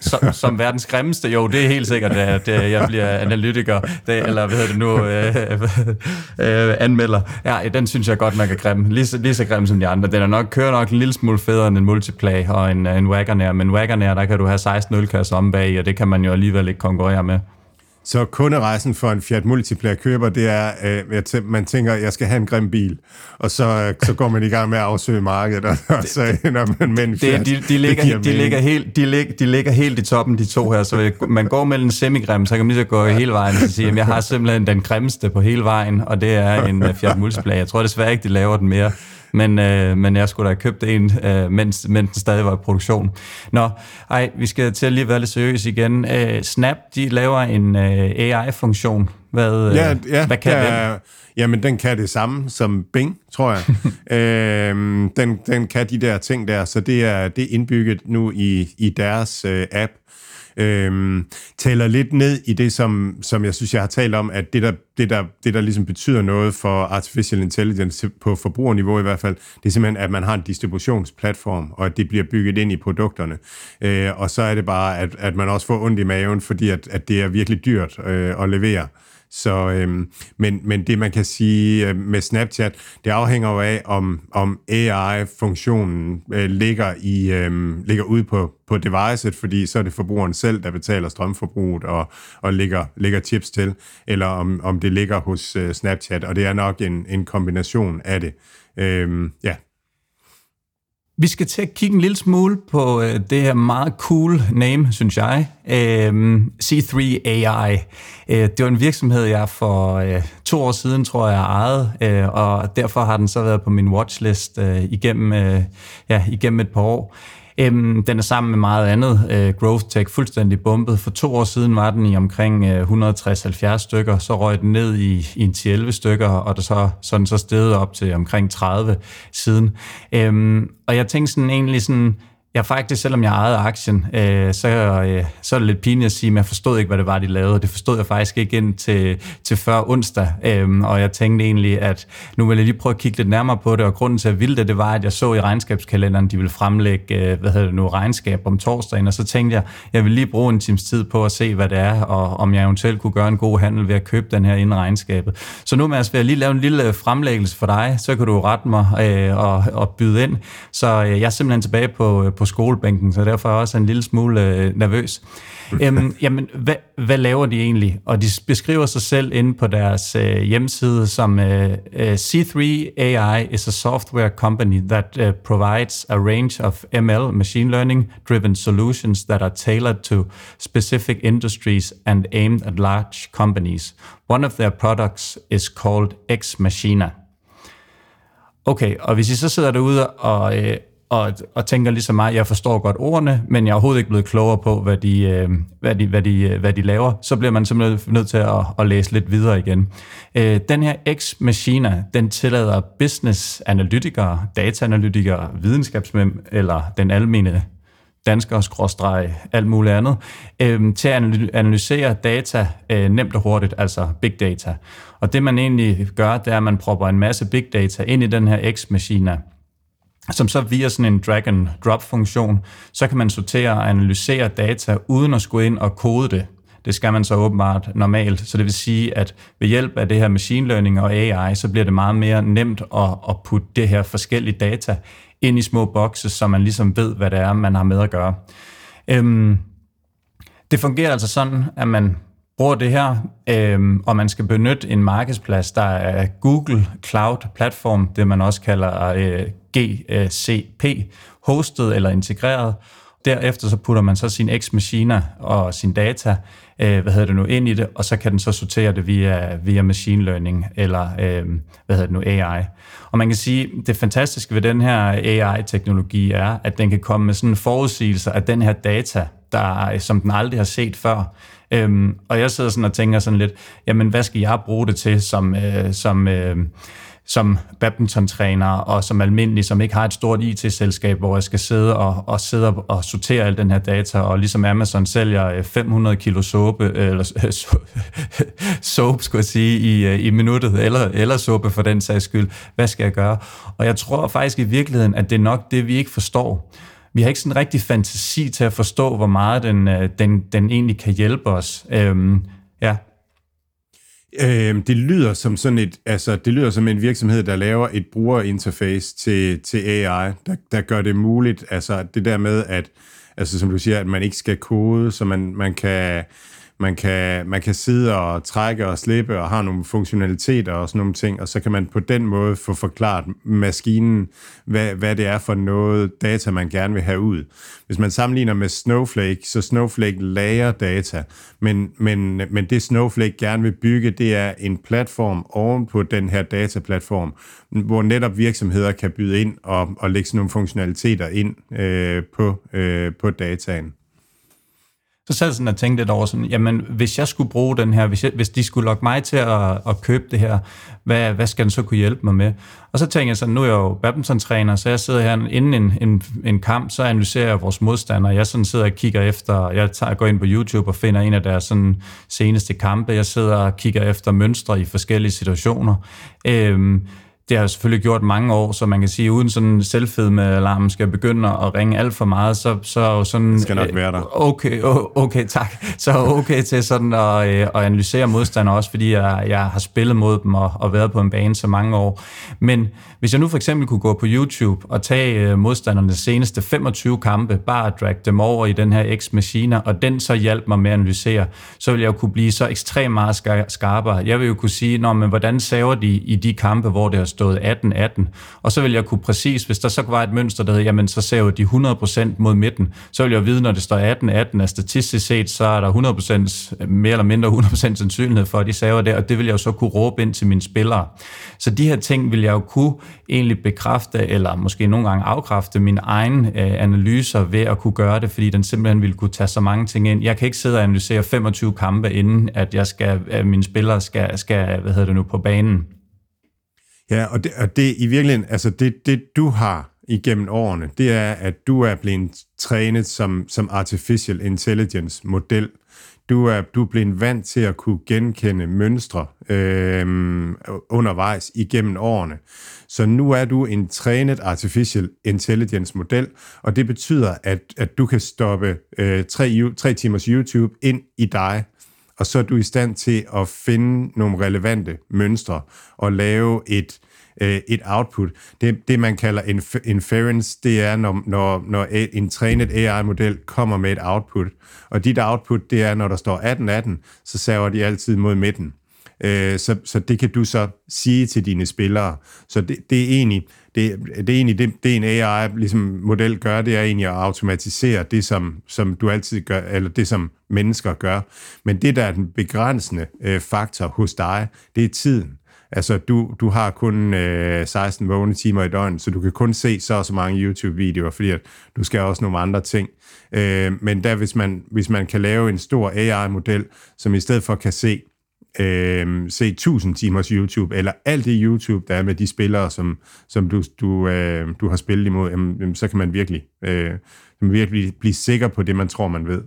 Som, som verdens grimmeste, jo, det er helt sikkert, at jeg bliver analytiker, det, eller hvad hedder det nu, øh, øh, anmelder. Ja, den synes jeg godt, man kan grimme. Lige, så, lige så grim som de andre. Den er nok, kører nok en lille smule federe end en Multipla og en, en Wagonair, men Wagonair, der kan du have 16 ølkasser om bag, og det kan man jo alligevel ikke konkurrere med. Så kunderejsen for en Fiat Multipla køber, det er, at øh, man tænker, at jeg skal have en grim bil, og så, øh, så går man i gang med at afsøge markedet, og, og så ender man med en Fiat. Det, de, de, ligger, de, ligger helt, de, ligger, de ligger helt i toppen, de to her, så man går mellem semigrim, så kan man lige så gå hele vejen og sige, at jeg har simpelthen den grimmeste på hele vejen, og det er en øh, Fiat Multipla. Jeg tror desværre ikke, de laver den mere men, øh, men jeg skulle da have købt en, øh, mens, mens den stadig var i produktion. Nå, ej, vi skal til at lige være lidt seriøs igen. Øh, Snap, de laver en øh, AI-funktion. Hvad, ja, øh, ja, hvad kan ja, den? Jamen, den kan det samme som Bing, tror jeg. øh, den, den kan de der ting der, så det er, det er indbygget nu i, i deres øh, app øh, taler lidt ned i det, som, som jeg synes, jeg har talt om, at det der, det, der, det, der ligesom betyder noget for artificial intelligence på forbrugerniveau i hvert fald, det er simpelthen, at man har en distributionsplatform, og at det bliver bygget ind i produkterne. Øh, og så er det bare, at, at man også får ondt i maven, fordi at, at det er virkelig dyrt øh, at levere. Så, øhm, men, men det man kan sige øh, med Snapchat, det afhænger jo af, om, om AI-funktionen øh, ligger, i, øh, ligger ude på, på devicet, fordi så er det forbrugeren selv, der betaler strømforbruget og, og lægger, lægger chips til, eller om, om det ligger hos øh, Snapchat, og det er nok en, en kombination af det. Øhm, ja, vi skal til at kigge en lille smule på øh, det her meget cool name, synes jeg. Øh, C3 AI. Øh, det var en virksomhed, jeg for øh, to år siden, tror jeg, ejede, øh, og derfor har den så været på min watchlist øh, igennem, øh, ja, igennem et par år. Øhm, den er sammen med meget andet øh, growth tech fuldstændig bumpet. For to år siden var den i omkring øh, 160-70 stykker, så røg den ned i, i en 10-11 stykker, og der så, så den så steget op til omkring 30 siden. Øhm, og jeg tænkte sådan egentlig sådan, Ja, faktisk, selvom jeg ejede aktien, øh, så, øh, så er det lidt pinligt at sige, men jeg forstod ikke, hvad det var, de lavede. Det forstod jeg faktisk ikke ind til, til før onsdag, øh, og jeg tænkte egentlig, at nu vil jeg lige prøve at kigge lidt nærmere på det, og grunden til, at jeg ville det, det var, at jeg så i regnskabskalenderen, de ville fremlægge, øh, hvad hedder det nu, regnskab om torsdagen, og så tænkte jeg, jeg vil lige bruge en times tid på at se, hvad det er, og om jeg eventuelt kunne gøre en god handel ved at købe den her inden regnskabet. Så nu, Mads, vil jeg lige lave en lille øh, fremlæggelse for dig, så kan du rette mig øh, og, og byde ind. Så øh, jeg er simpelthen tilbage på, øh, på skolebænken, så derfor er jeg også en lille smule øh, nervøs. Øhm, jamen, hvad, hvad laver de egentlig? Og de beskriver sig selv inde på deres øh, hjemmeside som øh, øh C3 AI is a software company that uh, provides a range of ML, machine learning driven solutions that are tailored to specific industries and aimed at large companies. One of their products is called X Machina. Okay, og hvis I så sidder derude og, øh, og, og tænker ligesom mig, jeg forstår godt ordene, men jeg er overhovedet ikke blevet klogere på, hvad de, øh, hvad de, hvad de, øh, hvad de laver, så bliver man simpelthen nødt til at, at læse lidt videre igen. Øh, den her X-Machina, den tillader business-analytikere, data-analytikere, videnskabsmænd eller den almene danskere, skråstreg, alt muligt andet, øh, til at analysere data øh, nemt og hurtigt, altså big data. Og det man egentlig gør, det er, at man propper en masse big data ind i den her X-Machina, som så via sådan en drag and drop funktion, så kan man sortere og analysere data uden at skulle ind og kode det. Det skal man så åbenbart normalt. Så det vil sige, at ved hjælp af det her machine learning og AI, så bliver det meget mere nemt at, at putte det her forskellige data ind i små bokse, så man ligesom ved, hvad det er, man har med at gøre. Øhm, det fungerer altså sådan, at man bruger det her, øh, og man skal benytte en markedsplads, der er Google Cloud Platform, det man også kalder øh, GCP, hostet eller integreret. Derefter så putter man så sin X-maskiner og sin data, øh, hvad hedder det nu, ind i det, og så kan den så sortere det via, via machine learning eller, øh, hvad hedder det nu, AI. Og man kan sige, det fantastiske ved den her AI-teknologi er, at den kan komme med sådan en forudsigelse af den her data, der, som den aldrig har set før. Øhm, og jeg sidder sådan og tænker sådan lidt, jamen hvad skal jeg bruge det til som, øh, som, øh, som badmintontræner og som almindelig, som ikke har et stort IT-selskab, hvor jeg skal sidde og, og sidde og sortere al den her data, og ligesom Amazon sælger øh, 500 kilo såbe, øh, eller soap, skulle jeg sige, i, øh, i minuttet, eller, eller såbe for den sags skyld. Hvad skal jeg gøre? Og jeg tror faktisk i virkeligheden, at det er nok det, vi ikke forstår. Vi har ikke sådan en rigtig fantasi til at forstå, hvor meget den, øh, den, den egentlig kan hjælpe os. Øhm, ja, Øhm, det lyder som sådan et, altså det lyder som en virksomhed, der laver et brugerinterface til, til AI, der, der gør det muligt, altså det der med, at, altså som du siger, at man ikke skal kode, så man, man kan, man kan, man kan sidde og trække og slippe og har nogle funktionaliteter og sådan nogle ting, og så kan man på den måde få forklaret maskinen, hvad, hvad det er for noget data, man gerne vil have ud. Hvis man sammenligner med Snowflake, så Snowflake lager data, men, men, men det Snowflake gerne vil bygge, det er en platform oven på den her dataplatform, hvor netop virksomheder kan byde ind og, og lægge sådan nogle funktionaliteter ind øh, på, øh, på dataen så sad jeg sådan og tænkte lidt over sådan, jamen hvis jeg skulle bruge den her, hvis, jeg, hvis de skulle lokke mig til at, at købe det her, hvad, hvad skal den så kunne hjælpe mig med? Og så tænkte jeg sådan, nu er jeg jo badminton-træner, så jeg sidder her inden en, en, en kamp, så analyserer jeg vores modstandere. Jeg sådan sidder og kigger efter, jeg tager, går ind på YouTube og finder en af deres sådan seneste kampe. Jeg sidder og kigger efter mønstre i forskellige situationer. Øhm, det har jeg selvfølgelig gjort mange år, så man kan sige, uden sådan selvfedme alarmen skal begynde at ringe alt for meget, så, så er jo sådan... Det skal nok være der. Okay, okay, tak. Så okay til sådan at, øh, at analysere modstandere også, fordi jeg, jeg har spillet mod dem og, og været på en bane så mange år. Men hvis jeg nu for eksempel kunne gå på YouTube og tage øh, modstandernes seneste 25 kampe, bare drag dem over i den her X-maskine, og den så hjalp mig med at analysere, så ville jeg jo kunne blive så ekstremt meget skarpere. Jeg vil jo kunne sige, Nå, men hvordan saver de i de kampe, hvor det har stået 18-18? Og så vil jeg kunne præcis, hvis der så var et mønster, der hedder, jamen så saver de 100% mod midten, så vil jeg vide, når det står 18-18, at altså statistisk set, så er der 100%, mere eller mindre 100% sandsynlighed for, at de saver det, og det vil jeg jo så kunne råbe ind til mine spillere. Så de her ting vil jeg jo kunne egentlig bekræfte, eller måske nogle gange afkræfte mine egne øh, analyser ved at kunne gøre det, fordi den simpelthen ville kunne tage så mange ting ind. Jeg kan ikke sidde og analysere 25 kampe, inden at jeg skal, at mine spillere skal, skal hvad hedder det nu, på banen. Ja, og det, og det i virkeligheden, altså det, det du har igennem årene, det er, at du er blevet trænet som, som artificial intelligence model. Du er, du er blevet vant til at kunne genkende mønstre øh, undervejs igennem årene. Så nu er du en trænet artificial intelligence model, og det betyder, at, at du kan stoppe øh, tre, tre timers YouTube ind i dig, og så er du i stand til at finde nogle relevante mønstre og lave et, øh, et output. Det, det, man kalder inf- inference, det er, når, når, når en trænet AI-model kommer med et output. Og dit output, det er, når der står 18-18, så saver de altid mod midten. Øh, så, så det kan du så sige til dine spillere. Så det, det er egentlig det, det, er egentlig det, det en AI ligesom model gør, det er egentlig at automatisere det, som, som du altid gør, eller det, som mennesker gør. Men det, der er den begrænsende øh, faktor hos dig, det er tiden. Altså, du, du har kun øh, 16 vågne timer i døgnet, så du kan kun se så og så mange YouTube-videoer, fordi at du skal også nogle andre ting. Øh, men der, hvis man, hvis man kan lave en stor AI-model, som i stedet for kan se øh, se 1000 timers YouTube, eller alt det YouTube, der er med de spillere, som, som du, du, øh, du har spillet imod, jamen, så kan man virkelig, øh, virkelig blive sikker på det, man tror, man ved.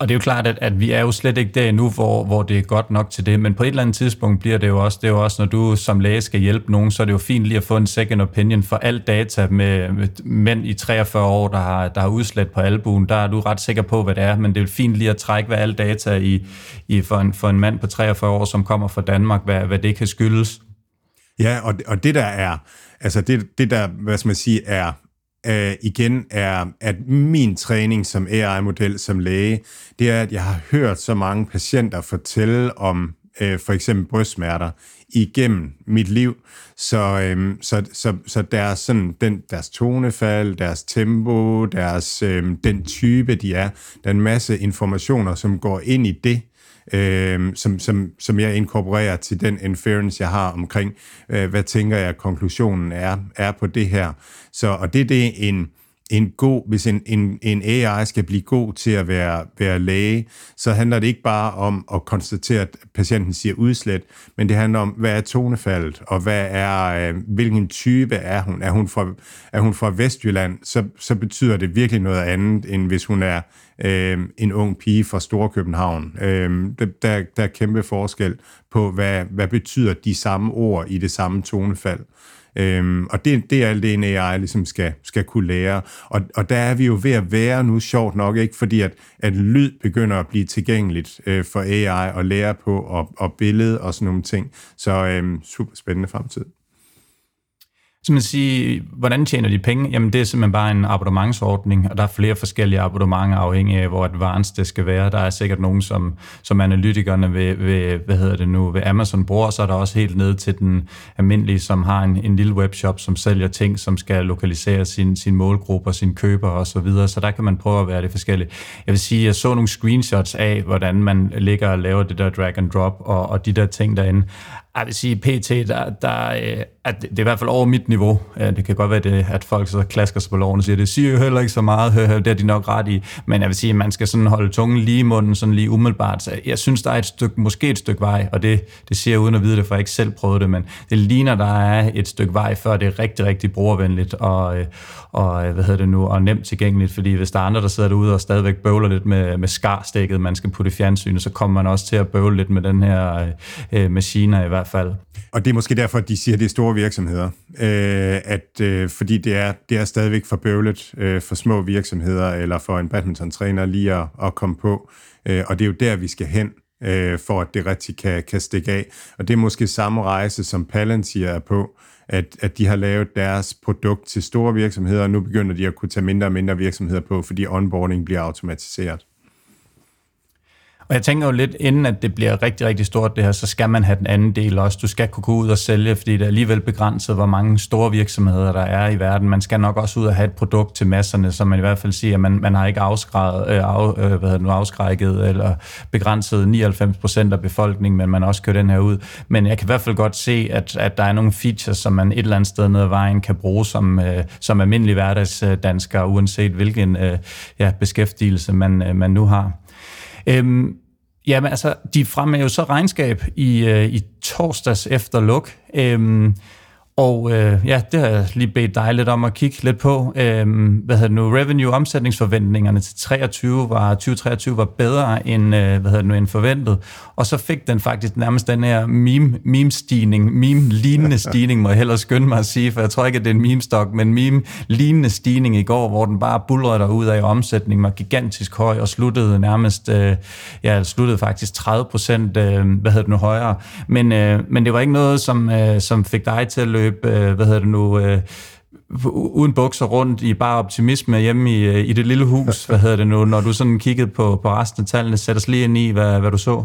Og det er jo klart, at, at vi er jo slet ikke der endnu, hvor, hvor det er godt nok til det, men på et eller andet tidspunkt bliver det jo også, det er jo også, når du som læge skal hjælpe nogen, så er det jo fint lige at få en second opinion for alt data med, med mænd i 43 år, der har, der har udslet på albuen. Der er du ret sikker på, hvad det er, men det er jo fint lige at trække, hvad alt data i, i for, en, for en mand på 43 år, som kommer fra Danmark, hvad, hvad det kan skyldes. Ja, og, og det der er, altså det, det der, hvad skal man sige, er øh, igen er, at min træning som AI-model som læge, det er, at jeg har hørt så mange patienter fortælle om øh, for eksempel brystsmerter igennem mit liv, så, øh, så, så, så deres, sådan, den, deres tonefald, deres tempo, deres, øh, den type, de er, der er en masse informationer, som går ind i det, øh, som, som, som jeg inkorporerer til den inference, jeg har omkring, øh, hvad tænker jeg, konklusionen er, er på det her. Så, og det, det er en, en god, hvis en, en, en AI skal blive god til at være, være læge, så handler det ikke bare om at konstatere, at patienten siger udslet, men det handler om, hvad er tonefaldet, og hvad er, øh, hvilken type er hun? Er hun fra, er hun fra Vestjylland, så, så betyder det virkelig noget andet, end hvis hun er øh, en ung pige fra Storkøbenhavn. Øh, der, der er kæmpe forskel på, hvad, hvad betyder de samme ord i det samme tonefald. Øhm, og det, det er alt det, en AI ligesom skal, skal kunne lære. Og, og der er vi jo ved at være nu, sjovt nok, ikke? fordi at, at lyd begynder at blive tilgængeligt øh, for AI at lære på, og, og billede og sådan nogle ting. Så øhm, super spændende fremtid. Så man siger, hvordan tjener de penge? Jamen det er simpelthen bare en abonnementsordning, og der er flere forskellige abonnementer afhængig af, hvor advanced det skal være. Der er sikkert nogen, som, som analytikerne ved, ved, hvad hedder det nu, ved Amazon bruger, så er der også helt ned til den almindelige, som har en, en lille webshop, som sælger ting, som skal lokalisere sin, sin målgruppe og sin køber og så videre. Så der kan man prøve at være det forskellige. Jeg vil sige, jeg så nogle screenshots af, hvordan man ligger og laver det der drag and drop og, og de der ting derinde. Jeg vil sige, PT, der, der, øh, at det er i hvert fald over mit niveau. Det kan godt være, det, at folk så klasker sig på loven og siger, det siger jo heller ikke så meget, det er de nok ret i. Men jeg vil sige, at man skal sådan holde tungen lige i munden, sådan lige umiddelbart. Så jeg synes, der er et stykke, måske et stykke vej, og det, det siger jeg uden at vide det, for jeg ikke selv prøvet det, men det ligner, der er et stykke vej, før det er rigtig, rigtig brugervenligt og, øh, og øh, hvad hedder det nu, og nemt tilgængeligt, fordi hvis der er andre, der sidder derude og stadigvæk bøvler lidt med, med skarstikket, man skal putte i fjernsynet, så kommer man også til at bøvle lidt med den her øh, øh maskiner i hvert fald. Og det er måske derfor, at de siger, at det er store virksomheder. Øh, at, øh, fordi det er, det er stadigvæk for bøvlet øh, for små virksomheder, eller for en badminton-træner lige at, at komme på. Øh, og det er jo der, vi skal hen, øh, for at det rigtig kan, kan stikke af. Og det er måske samme rejse, som Palantir er på, at, at de har lavet deres produkt til store virksomheder, og nu begynder de at kunne tage mindre og mindre virksomheder på, fordi onboarding bliver automatiseret. Og jeg tænker jo lidt, inden at det bliver rigtig, rigtig stort det her, så skal man have den anden del også. Du skal kunne gå ud og sælge, fordi det er alligevel begrænset, hvor mange store virksomheder der er i verden. Man skal nok også ud og have et produkt til masserne, som man i hvert fald siger, at man, man har ikke afskrækket, øh, af, øh, hvad hedder nu, afskrækket eller begrænset 99 procent af befolkningen, men man også kører den her ud. Men jeg kan i hvert fald godt se, at, at der er nogle features, som man et eller andet sted ned ad vejen kan bruge som, øh, som almindelig hverdagsdansker, uanset hvilken øh, ja, beskæftigelse man, øh, man nu har. Øhm, jamen altså, de fremmer jo så regnskab i, øh, i torsdags efter luk. Øhm, og øh, ja, det har jeg lige bedt dig lidt om at kigge lidt på. Øhm, hvad hedder det nu? Revenue omsætningsforventningerne til 23 var, 2023 var bedre end, øh, hvad hedder det nu, end forventet. Og så fik den faktisk nærmest den her meme, meme-stigning, meme-lignende stigning, må jeg hellere skynde mig at sige, for jeg tror ikke, at det er en meme-stok, men meme-lignende stigning i går, hvor den bare bulrede ud af omsætningen var gigantisk høj og sluttede nærmest, øh, ja, sluttede faktisk 30 procent, øh, hvad hedder det nu, højere. Men, øh, men det var ikke noget, som, øh, som fik dig til at løbe løbe, øh, hvad hedder det nu, øh, uden bukser rundt i bare optimisme hjemme i, øh, i det lille hus, hvad hedder det nu, når du sådan kiggede på, på resten af tallene, sætter os lige ind i, hvad, hvad du så?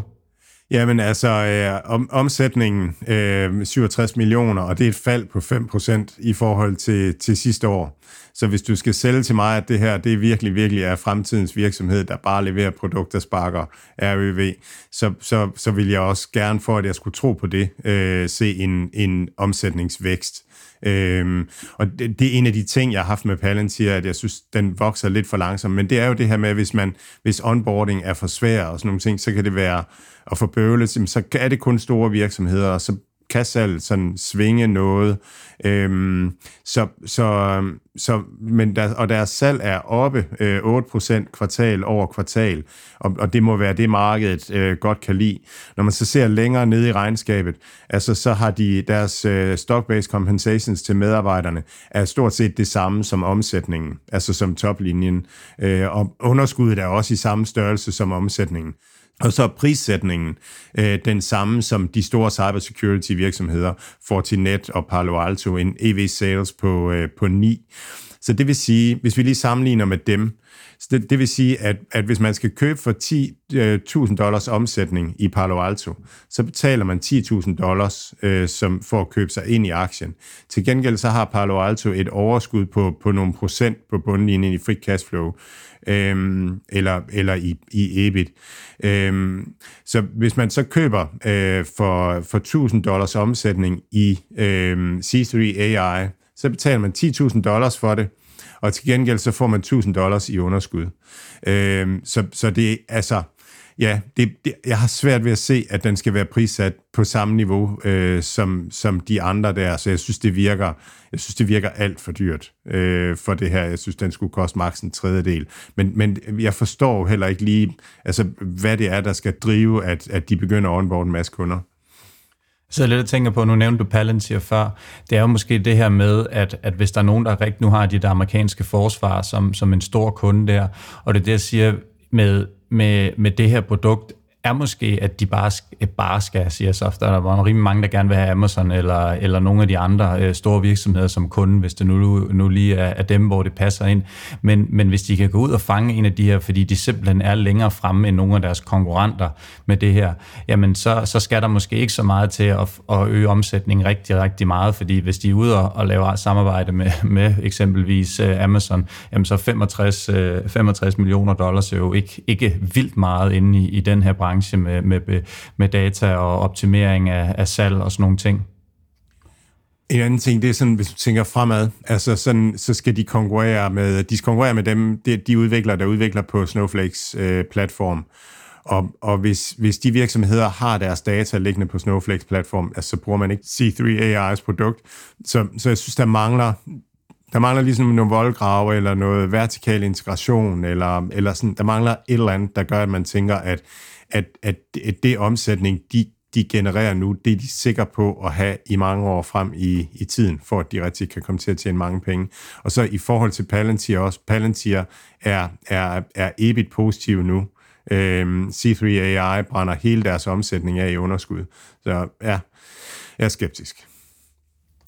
Jamen altså, øh, om, omsætningen øh, 67 millioner, og det er et fald på 5% i forhold til, til sidste år. Så hvis du skal sælge til mig, at det her, det virkelig, virkelig er fremtidens virksomhed, der bare leverer produkter, sparker REV, så, så, så vil jeg også gerne, for at jeg skulle tro på det, øh, se en, en omsætningsvækst. Øhm, og det, det er en af de ting, jeg har haft med Palantir, at jeg synes, den vokser lidt for langsomt. Men det er jo det her med, hvis man hvis onboarding er for svær og sådan nogle ting, så kan det være at få bøvlet, så er det kun store virksomheder, og så kan sådan svinge noget. Øhm, så, så, så, men der, og deres salg er oppe øh, 8% kvartal over kvartal, og, og det må være det, markedet øh, godt kan lide. Når man så ser længere ned i regnskabet, altså så har de deres øh, stock-based compensations til medarbejderne er stort set det samme som omsætningen, altså som toplinjen, øh, og underskuddet er også i samme størrelse som omsætningen. Og så er prissætningen øh, den samme som de store cybersecurity virksomheder, Fortinet og Palo Alto, en EV sales på, øh, på 9. Så det vil sige, hvis vi lige sammenligner med dem, så det, det vil sige, at, at hvis man skal købe for 10.000 øh, dollars omsætning i Palo Alto, så betaler man 10.000 dollars øh, som, for at købe sig ind i aktien. Til gengæld så har Palo Alto et overskud på, på nogle procent på bundlinjen i free cash øhm, eller, eller i, i EBIT. Øhm, så hvis man så køber øh, for, for 1.000 dollars omsætning i øh, C3 AI, så betaler man 10.000 dollars for det, og til gengæld så får man 1000 dollars i underskud. Øhm, så, så det er altså, ja, det, det, jeg har svært ved at se, at den skal være prissat på samme niveau øh, som, som de andre der, så jeg synes, det virker, jeg synes, det virker alt for dyrt øh, for det her. Jeg synes, den skulle koste maks en tredjedel. Men, men jeg forstår heller ikke lige, altså, hvad det er, der skal drive, at, at de begynder at onboard en masse kunder. Så jeg lidt tænker på, nu nævnte du Palantir før, det er jo måske det her med, at, at hvis der er nogen, der rigtig nu har de der amerikanske forsvar som, som en stor kunde der, og det er det, jeg siger med, med, med det her produkt, er måske, at de bare, øh, bare skal sige så Der er rimelig mange, der gerne vil have Amazon eller, eller nogle af de andre øh, store virksomheder som kunde, hvis det nu, nu lige er, er dem, hvor det passer ind. Men, men hvis de kan gå ud og fange en af de her, fordi de simpelthen er længere fremme end nogle af deres konkurrenter med det her, jamen så, så skal der måske ikke så meget til at, at øge omsætningen rigtig, rigtig meget, fordi hvis de er ude og, og laver samarbejde med, med eksempelvis øh, Amazon, jamen så 65, øh, 65 millioner dollars er jo ikke, ikke vildt meget inde i, i den her branche branche med, med, med data og optimering af, af salg og sådan nogle ting. En anden ting, det er sådan, hvis du tænker fremad, altså sådan, så skal de konkurrere med, de skal konkurrere med dem, de, de udviklere, der udvikler på Snowflakes øh, platform. Og, og hvis, hvis de virksomheder har deres data liggende på Snowflakes platform, altså, så bruger man ikke C3 AI's produkt. Så, så jeg synes, der mangler, der mangler ligesom nogle voldgrave, eller noget vertikal integration, eller, eller sådan, der mangler et eller andet, der gør, at man tænker, at at, at, at det omsætning, de, de genererer nu, det er de sikre på at have i mange år frem i, i tiden, for at de rigtig kan komme til at tjene mange penge. Og så i forhold til Palantir også, Palantir er, er, er EBIT positiv nu. Øhm, C3 AI brænder hele deres omsætning af i underskud. Så ja, jeg er skeptisk.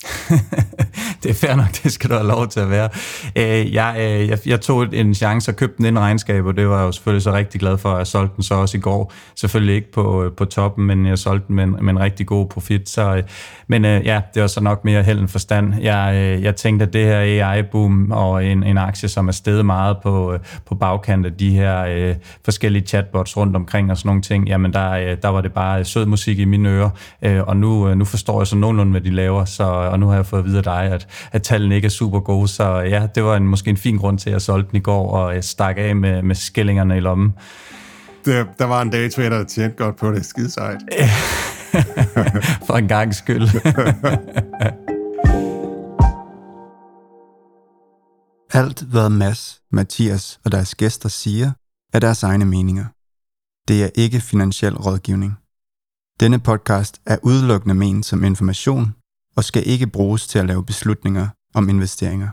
det er fair nok, det skal du have lov til at være. Øh, jeg, øh, jeg, jeg tog en chance og købte den ind regnskab, og det var jeg jo selvfølgelig så rigtig glad for, at jeg solgte den så også i går. Selvfølgelig ikke på, øh, på toppen, men jeg solgte den med en, med en rigtig god profit. Så, øh, men øh, ja, det var så nok mere held end forstand. Jeg, jeg tænkte, at det her AI-boom og en, en aktie, som er steget meget på, på bagkant af de her øh, forskellige chatbots rundt omkring og sådan nogle ting, jamen der, der var det bare sød musik i mine ører, øh, og nu, nu forstår jeg så nogenlunde, hvad de laver, så og nu har jeg fået at vide af dig, at, at tallene ikke er super gode, så ja, det var en, måske en fin grund til, at jeg solgte den i går, og jeg stak af med, med skillingerne i lommen. Det, der var en daytrader, der tjente godt på det, skide sejt. For en gang skyld. Alt, hvad Mads, Mathias og deres gæster siger, er deres egne meninger. Det er ikke finansiel rådgivning. Denne podcast er udelukkende ment som information og skal ikke bruges til at lave beslutninger om investeringer.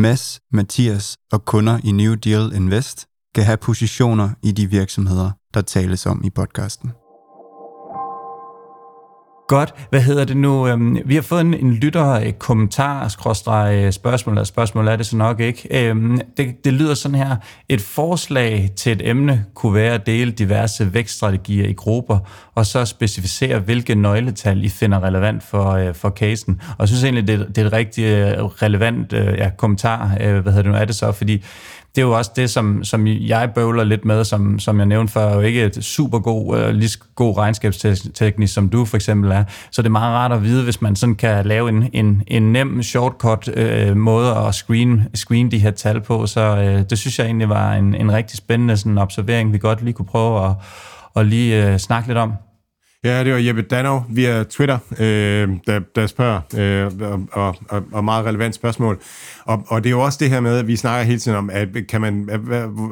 Mads, Mathias og kunder i New Deal Invest kan have positioner i de virksomheder, der tales om i podcasten. Godt. Hvad hedder det nu? Øhm, vi har fået en, en lytter kommentar, skråstreg spørgsmål, eller spørgsmål er det så nok ikke. Øhm, det, det lyder sådan her. Et forslag til et emne kunne være at dele diverse vækststrategier i grupper, og så specificere, hvilke nøgletal I finder relevant for, øh, for casen. Og jeg synes egentlig, det, det er et rigtig øh, relevant øh, ja, kommentar. Øh, hvad hedder det nu? Er det så? Fordi det er jo også det, som, som jeg bøvler lidt med, som, som jeg nævnte før, jo ikke et super god, øh, lige god regnskabsteknik, som du for eksempel er. Så det er meget rart at vide, hvis man sådan kan lave en, en, en nem shortcut øh, måde at screen, screen de her tal på. Så øh, det synes jeg egentlig var en, en rigtig spændende sådan observering, vi godt lige kunne prøve at, at lige øh, snakke lidt om. Ja, det var Jeppe Danov via Twitter, øh, der, der spørger, øh, og, og, og meget relevant spørgsmål. Og, og det er jo også det her med, at vi snakker hele tiden om, at kan man,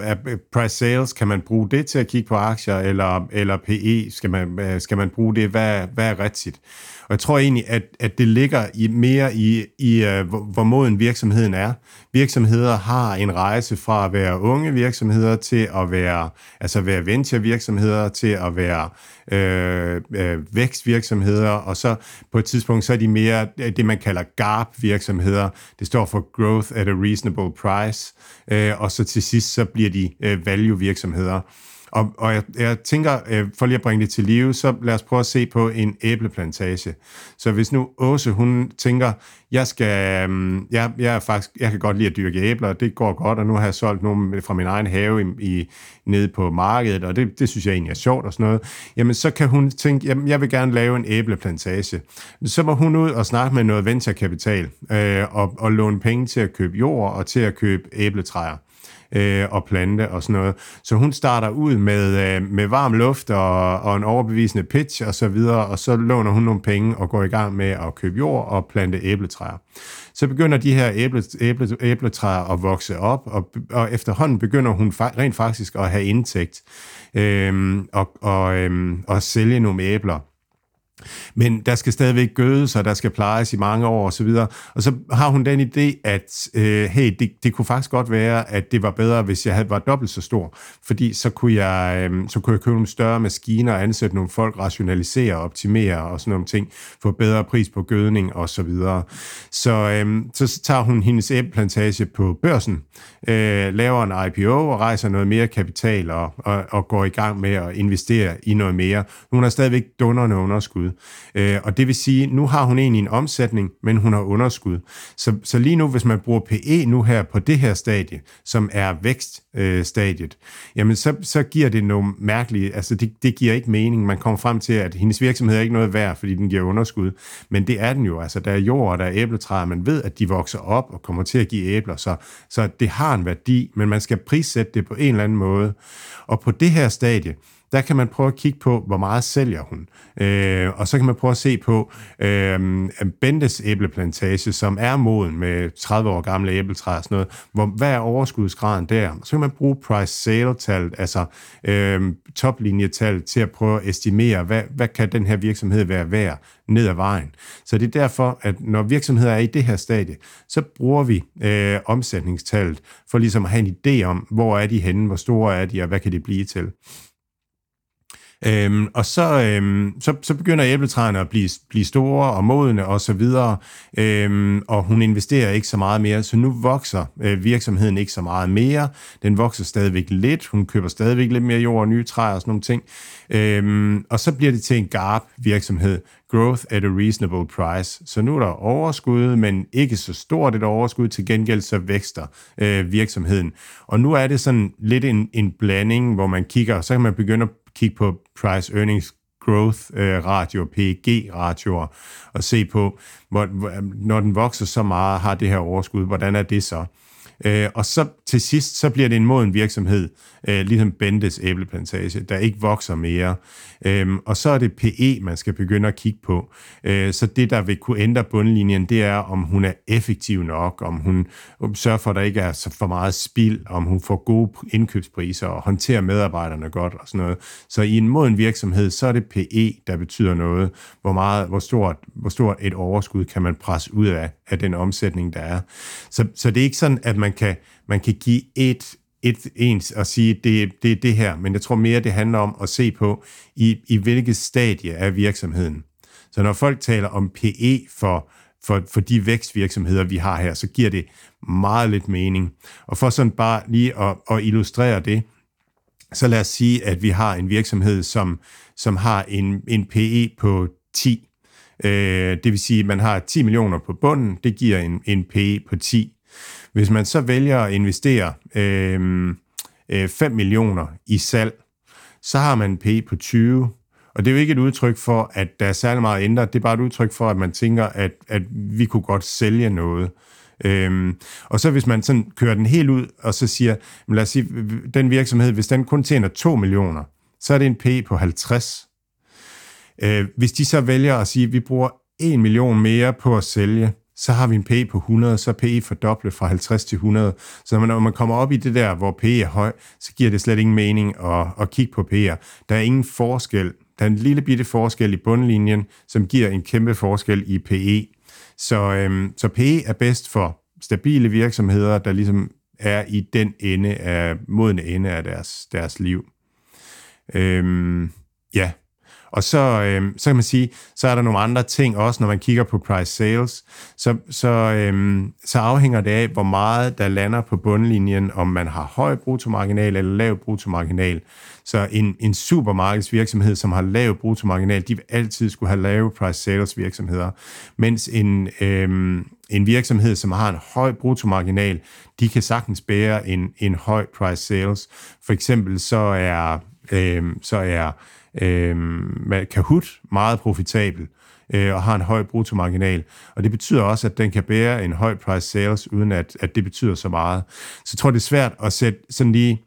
at price sales, kan man bruge det til at kigge på aktier, eller, eller PE, skal man, øh, skal man bruge det, hvad, hvad er rigtigt? Og jeg tror egentlig, at, at det ligger i, mere i, i uh, hvor, hvor moden virksomheden er. Virksomheder har en rejse fra at være unge virksomheder til at være, altså være venture virksomheder til at være øh, øh, vækstvirksomheder, og så på et tidspunkt, så er de mere øh, det, man kalder GARP-virksomheder. Det står for Growth at a Reasonable Price. Øh, og så til sidst, så bliver de øh, value-virksomheder. Og, og jeg, jeg tænker, øh, for lige at bringe det til live, så lad os prøve at se på en æbleplantage. Så hvis nu Åse, hun tænker, jeg skal, øh, jeg, jeg, er faktisk, jeg kan godt lide at dyrke æbler, og det går godt, og nu har jeg solgt nogle fra min egen have i, i, nede på markedet, og det, det synes jeg egentlig er sjovt og sådan noget. Jamen, så kan hun tænke, jamen, jeg vil gerne lave en æbleplantage. Så må hun ud og snakke med noget venturekapital, øh, og, og låne penge til at købe jord og til at købe æbletræer øh, og plante og sådan noget. Så hun starter ud med, øh, med varm luft og, og en overbevisende pitch og så videre, og så låner hun nogle penge og går i gang med at købe jord og plante æbletræer. Så begynder de her æble, æble, æbletræer at vokse op, og, og efterhånden begynder hun fa- rent faktisk at have indtægt øh, og, og, øh, og sælge nogle æbler. Men der skal stadigvæk gødes, og der skal plejes i mange år osv. Og, og så har hun den idé, at øh, hey, det, det kunne faktisk godt være, at det var bedre, hvis jeg havde var dobbelt så stor. Fordi så kunne jeg, øh, så kunne jeg købe nogle større maskiner, ansætte nogle folk, rationalisere, optimere og sådan nogle ting, få bedre pris på gødning og så videre. Så, øh, så tager hun hendes æbleplantage på børsen, øh, laver en IPO og rejser noget mere kapital og, og, og går i gang med at investere i noget mere. Hun har stadigvæk dunderne underskud. Øh, og det vil sige, nu har hun egentlig en omsætning, men hun har underskud. Så, så lige nu, hvis man bruger PE nu her på det her stadie, som er vækststadiet, øh, jamen så, så giver det nogle mærkelige, altså det, det giver ikke mening. Man kommer frem til, at hendes virksomhed er ikke noget værd, fordi den giver underskud. Men det er den jo. Altså der er jord, og der er æbletræer, man ved, at de vokser op og kommer til at give æbler, så, så det har en værdi, men man skal prissætte det på en eller anden måde. Og på det her stadie, der kan man prøve at kigge på, hvor meget sælger hun. Øh, og så kan man prøve at se på øh, Bentes æbleplantage, som er moden med 30 år gamle æbletræer og sådan noget. Hvor, hvad er overskudsgraden der? Så kan man bruge price-sale-tallet, altså øh, toplinjetallet, til at prøve at estimere, hvad, hvad kan den her virksomhed være værd ned ad vejen. Så det er derfor, at når virksomheder er i det her stadie, så bruger vi øh, omsætningstallet for ligesom at have en idé om, hvor er de henne, hvor store er de, og hvad kan det blive til. Øhm, og så, øhm, så, så begynder æbletræerne at blive, blive store og modne og så videre, øhm, og hun investerer ikke så meget mere, så nu vokser øh, virksomheden ikke så meget mere. Den vokser stadigvæk lidt, hun køber stadigvæk lidt mere jord og nye træer og sådan nogle ting. Øhm, og så bliver det til en GARP-virksomhed, Growth at a Reasonable Price. Så nu er der overskud, men ikke så stort et overskud, til gengæld så vækster øh, virksomheden. Og nu er det sådan lidt en, en blanding, hvor man kigger, så kan man begynde at kigge på price earnings growth øh, ratio, PEG ratioer, og se på, hvor, når den vokser så meget, har det her overskud, hvordan er det så? Øh, og så til sidst, så bliver det en moden virksomhed, øh, ligesom Bentes æbleplantage, der ikke vokser mere. Øh, og så er det PE, man skal begynde at kigge på. Øh, så det, der vil kunne ændre bundlinjen, det er, om hun er effektiv nok, om hun sørger for, at der ikke er så for meget spild, om hun får gode indkøbspriser og håndterer medarbejderne godt og sådan noget. Så i en moden virksomhed, så er det PE, der betyder noget. Hvor, meget, hvor, stort, hvor stort et overskud kan man presse ud af, af den omsætning, der er. Så, så det er ikke sådan, at man kan, man kan give et, et ens og sige, det, det er det her, men jeg tror mere, det handler om at se på, i, i hvilket stadie er virksomheden. Så når folk taler om PE for, for, for de vækstvirksomheder, vi har her, så giver det meget lidt mening. Og for sådan bare lige at, at illustrere det, så lad os sige, at vi har en virksomhed, som, som har en, en PE på 10. Øh, det vil sige, at man har 10 millioner på bunden, det giver en, en PE på 10. Hvis man så vælger at investere øhm, øh, øh, 5 millioner i salg, så har man en P på 20. Og det er jo ikke et udtryk for, at der er særlig meget ændret. Det er bare et udtryk for, at man tænker, at, at vi kunne godt sælge noget. Øhm, og så hvis man sådan kører den helt ud, og så siger, lad os sige, den virksomhed, hvis den kun tjener 2 millioner, så er det en P på 50. Øh, hvis de så vælger at sige, at vi bruger 1 million mere på at sælge, så har vi en PE på 100, så er PE fordoblet fra 50 til 100. Så når man kommer op i det der, hvor PE er høj, så giver det slet ingen mening at, at kigge på PE'er. Der er ingen forskel. Der er en lille bitte forskel i bundlinjen, som giver en kæmpe forskel i PE. Så, øhm, så PE er bedst for stabile virksomheder, der ligesom er i den ende af, modne ende af deres, deres liv. Øhm, ja, og så, øh, så kan man sige, så er der nogle andre ting også, når man kigger på price sales, så, så, øh, så afhænger det af, hvor meget der lander på bundlinjen, om man har høj bruttomarginal eller lav bruttomarginal. Så en, en supermarkedsvirksomhed, som har lav bruttomarginal, de vil altid skulle have lave price sales virksomheder, mens en, øh, en virksomhed, som har en høj bruttomarginal, de kan sagtens bære en, en høj price sales. For eksempel så er, øh, så er øh, Kahoot meget profitabel øh, og har en høj bruttomarginal. Og det betyder også, at den kan bære en høj price sales, uden at, at det betyder så meget. Så jeg tror, det er svært at sætte sådan lige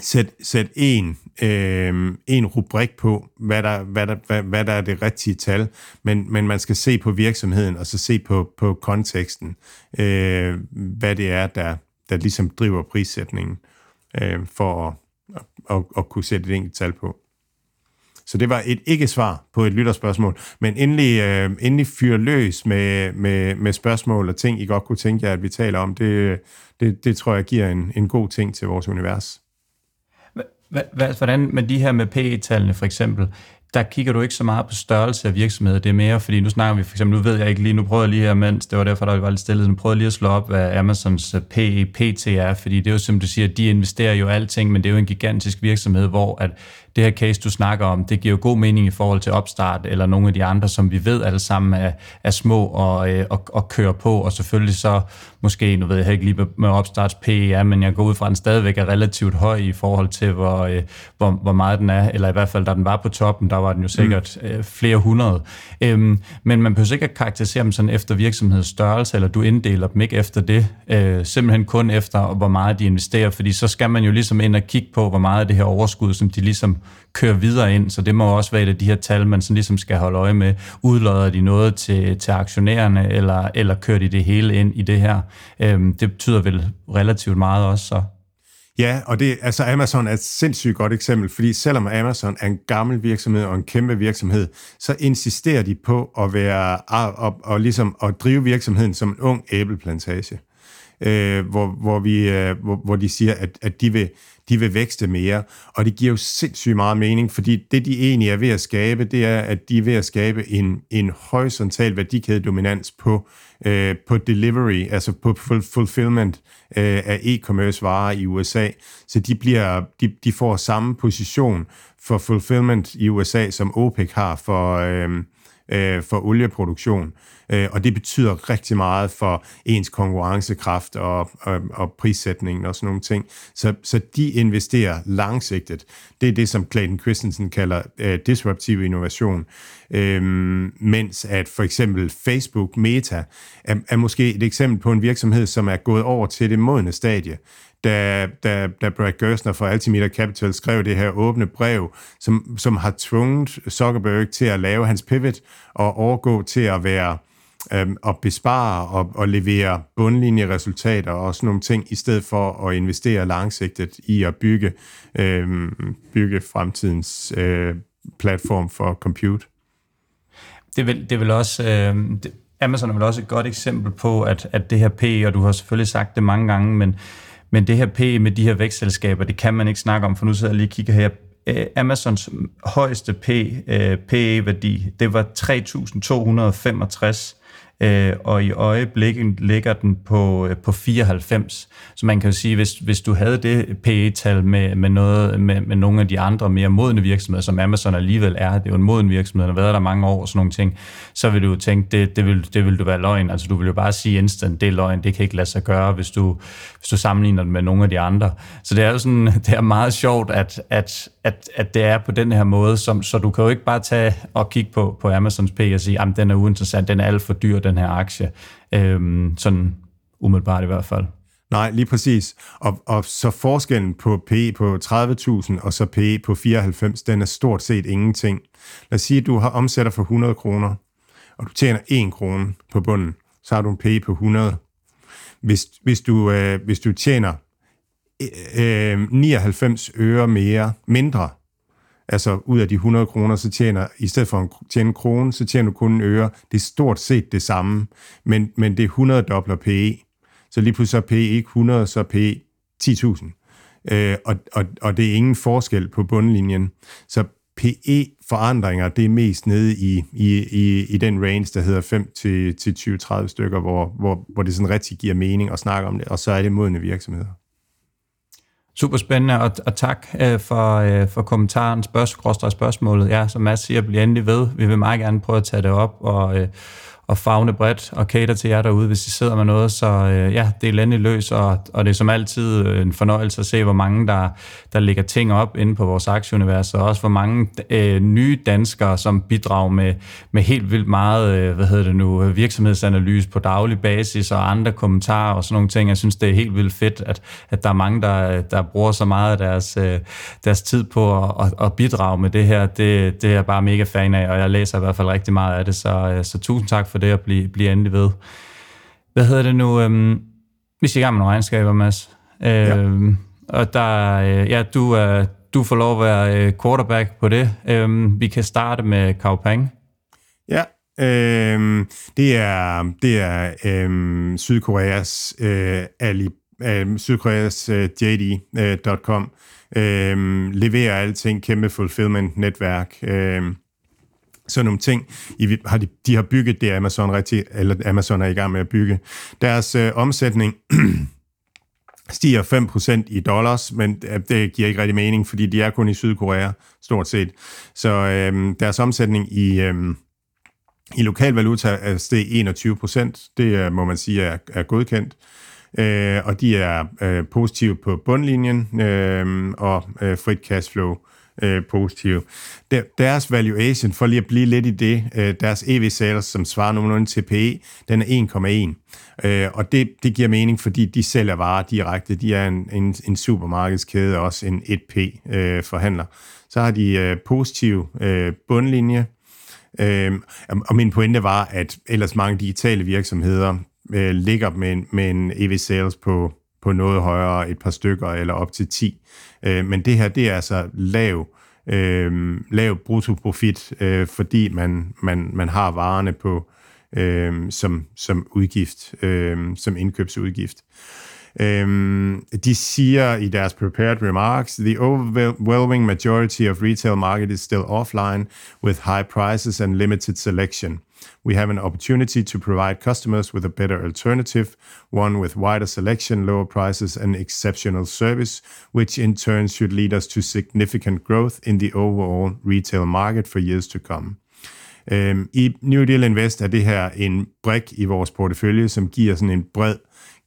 sæt, sæt en, øh, en rubrik på, hvad der, hvad, der, hvad, hvad der er det rigtige tal, men, men man skal se på virksomheden, og så se på, på konteksten, øh, hvad det er, der, der ligesom driver prissætningen, øh, for at, at, at, at kunne sætte et enkelt tal på. Så det var et ikke-svar på et lytterspørgsmål, men endelig, øh, endelig fyr løs med, med, med spørgsmål og ting, I godt kunne tænke jer, at vi taler om. Det, det, det tror jeg giver en, en god ting til vores univers. Hvordan med de her med PE-tallene for eksempel, der kigger du ikke så meget på størrelse af virksomheder, det er mere, fordi nu snakker vi for eksempel, nu ved jeg ikke lige, nu prøver jeg lige her, mens det var derfor, der var lidt stille, nu prøver jeg lige at slå op, hvad Amazons øh, PE, PT er, fordi det er jo som du siger, de investerer jo alting, men det er jo en gigantisk virksomhed, hvor at det her case, du snakker om, det giver jo god mening i forhold til opstart, eller nogle af de andre, som vi ved alle sammen er, er små og, øh, og, og kører på, og selvfølgelig så måske, nu ved jeg ikke lige med opstarts PE men jeg går ud fra, at den stadigvæk er relativt høj i forhold til, hvor, øh, hvor, hvor meget den er, eller i hvert fald, da den var på toppen, der var den jo sikkert mm. øh, flere hundrede. Øhm, men man behøver ikke at karakterisere dem sådan efter virksomhedens størrelse, eller du inddeler dem ikke efter det, øh, simpelthen kun efter, hvor meget de investerer, fordi så skal man jo ligesom ind og kigge på, hvor meget af det her overskud, som de ligesom kører videre ind, så det må også være et af de her tal, man sådan ligesom skal holde øje med. Udlodder de noget til, til aktionærerne, eller, eller kører de det hele ind i det her? Øhm, det betyder vel relativt meget også så. Ja, og det, altså Amazon er et sindssygt godt eksempel, fordi selvom Amazon er en gammel virksomhed og en kæmpe virksomhed, så insisterer de på at være og, og, og ligesom at drive virksomheden som en ung æbleplantage, øh, hvor, hvor, vi, øh, hvor, hvor de siger, at, at de vil de vil vækste mere. Og det giver jo sindssygt meget mening, fordi det, de egentlig er ved at skabe, det er, at de er ved at skabe en, en horisontal værdikædedominans på, øh, på delivery, altså på fulfillment øh, af e-commerce varer i USA. Så de, bliver, de, de får samme position for fulfillment i USA, som OPEC har for, øh, øh, for olieproduktion. Øh, og det betyder rigtig meget for ens konkurrencekraft og, og, og prissætningen og sådan nogle ting. Så, så de investerer langsigtet. Det er det, som Clayton Christensen kalder øh, disruptiv innovation. Øh, mens at for eksempel Facebook Meta er, er måske et eksempel på en virksomhed, som er gået over til det modne stadie da, da, da Brad Gersner fra Altimeter Capital skrev det her åbne brev, som, som har tvunget Zuckerberg til at lave hans pivot og overgå til at være øhm, at bespare og, og levere bundlinjeresultater og sådan nogle ting, i stedet for at investere langsigtet i at bygge, øhm, bygge fremtidens øh, platform for compute. Det vil, det vil også... Øh, det, Amazon er vel også et godt eksempel på, at, at det her P, og du har selvfølgelig sagt det mange gange, men, men det her P med de her vækstselskaber, det kan man ikke snakke om, for nu sidder jeg lige og kigger her. Øh, Amazons højeste P, øh, PE-værdi, det var 3.265 øh, og i øjeblikket ligger den på, øh, på 94. Så man kan jo sige, hvis, hvis du havde det PE-tal med, med, noget, med, med nogle af de andre mere modne virksomheder, som Amazon alligevel er, det er jo en moden virksomhed, der har været der mange år og sådan nogle ting, så vil du jo tænke, det, det, vil, det vil du være løgn. Altså du vil jo bare sige instant, det er løgn, det kan ikke lade sig gøre, hvis du, hvis du sammenligner det med nogle af de andre. Så det er jo sådan, det er meget sjovt, at, at, at, at det er på den her måde, som, så du kan jo ikke bare tage og kigge på, på Amazons P og sige, at den er uinteressant, den er alt for dyr, den her aktie. Øhm, sådan umiddelbart i hvert fald. Nej, lige præcis. Og, og så forskellen på PE på 30.000 og så PE på 94, den er stort set ingenting. Lad os sige, at du har omsætter for 100 kroner, og du tjener 1 krone på bunden, så har du en PE på 100. Hvis, hvis, du, øh, hvis du tjener øh, øh 99 øre mere, mindre, altså ud af de 100 kroner, så tjener, i stedet for at tjene en krone, så tjener du kun en øre. Det er stort set det samme, men, men det er 100 dobler PE. Så lige pludselig er PE ikke 100, så er PE 10.000. Øh, og, og, og det er ingen forskel på bundlinjen. Så PE-forandringer, det er mest nede i, i, i, i den range, der hedder 5 til, til 20-30 stykker, hvor, hvor, hvor det sådan rigtig giver mening at snakke om det, og så er det modne virksomheder. Super spændende, og, og tak øh, for, øh, for kommentaren, spørgsmål, spørgsmålet. Ja, som Mads siger, bliv endelig ved. Vi vil meget gerne prøve at tage det op, og, øh, og fagne bredt og cater til jer derude, hvis I sidder med noget. Så øh, ja, det er landet løs, og, og det er som altid øh, en fornøjelse at se, hvor mange der, der lægger ting op inde på vores aktieunivers, og også hvor mange øh, nye danskere, som bidrager med, med helt vildt meget, øh, hvad hedder det nu, virksomhedsanalyse på daglig basis og andre kommentarer og sådan nogle ting. Jeg synes, det er helt vildt fedt, at, at der er mange, der, der bruger så meget af deres, øh, deres tid på at, at, at bidrage med det her. Det, det er jeg bare mega fan af, og jeg læser i hvert fald rigtig meget af det, så, øh, så tusind tak for det, og blive, blive endelig ved. Hvad hedder det nu? Øhm, vi skal i gang med nogle regnskaber, Mads. Øhm, ja. Og der, øh, ja, du, er, du får lov at være øh, quarterback på det. Øhm, vi kan starte med Kaupang. Ja, øhm, det er, det er øhm, Sydkoreas øh, Ali, øh, Sydkoreas øh, JD.com. Øh, øhm, leverer alting, kæmpe fulfillment netværk. Øh, sådan nogle ting. I, har de, de har bygget det, Amazon rigtig, eller Amazon er i gang med at bygge. Deres øh, omsætning stiger 5% i dollars, men øh, det giver ikke rigtig mening, fordi de er kun i Sydkorea, stort set. Så øh, deres omsætning i, øh, i lokal valuta er steg 21%. Det må man sige er, er godkendt. Øh, og de er øh, positive på bundlinjen øh, og øh, frit cashflow øh, positive. Der, deres valuation, for lige at blive lidt i det, øh, deres EV-sales, som svarer nogenlunde til PE, den er 1,1. Øh, og det, det giver mening, fordi de sælger varer direkte. De er en, en, en supermarkedskæde, også en 1P-forhandler. Øh, Så har de øh, positiv øh, bundlinje, Øh, og min pointe var, at ellers mange digitale virksomheder øh, ligger med en, med en EV-sales på på noget højere, et par stykker eller op til 10. Øh, men det her, det er altså lav, øh, lav bruttoprofit, øh, fordi man, man, man har varerne på øh, som, som udgift, øh, som indkøbsudgift. Um, de siger i deres prepared remarks, the overwhelming majority of retail market is still offline with high prices and limited selection. We have an opportunity to provide customers with a better alternative, one with wider selection, lower prices, and exceptional service, which in turn should lead us to significant growth in the overall retail market for years to come. Um, I New Deal Invest er det her en brik i vores portefølje, som giver sådan en bred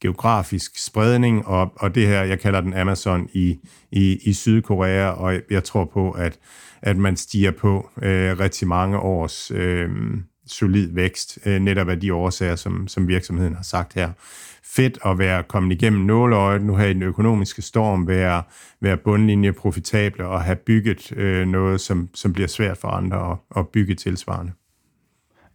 geografisk spredning, og, og det her, jeg kalder den Amazon i, i, i Sydkorea, og jeg tror på, at, at man stiger på øh, rigtig mange års øh, solid vækst, øh, netop af de årsager, som, som virksomheden har sagt her. Fedt at være kommet igennem nåleøjet, nu her i den økonomiske storm, være, være bundlinje profitable og have bygget øh, noget, som, som bliver svært for andre at, at bygge tilsvarende.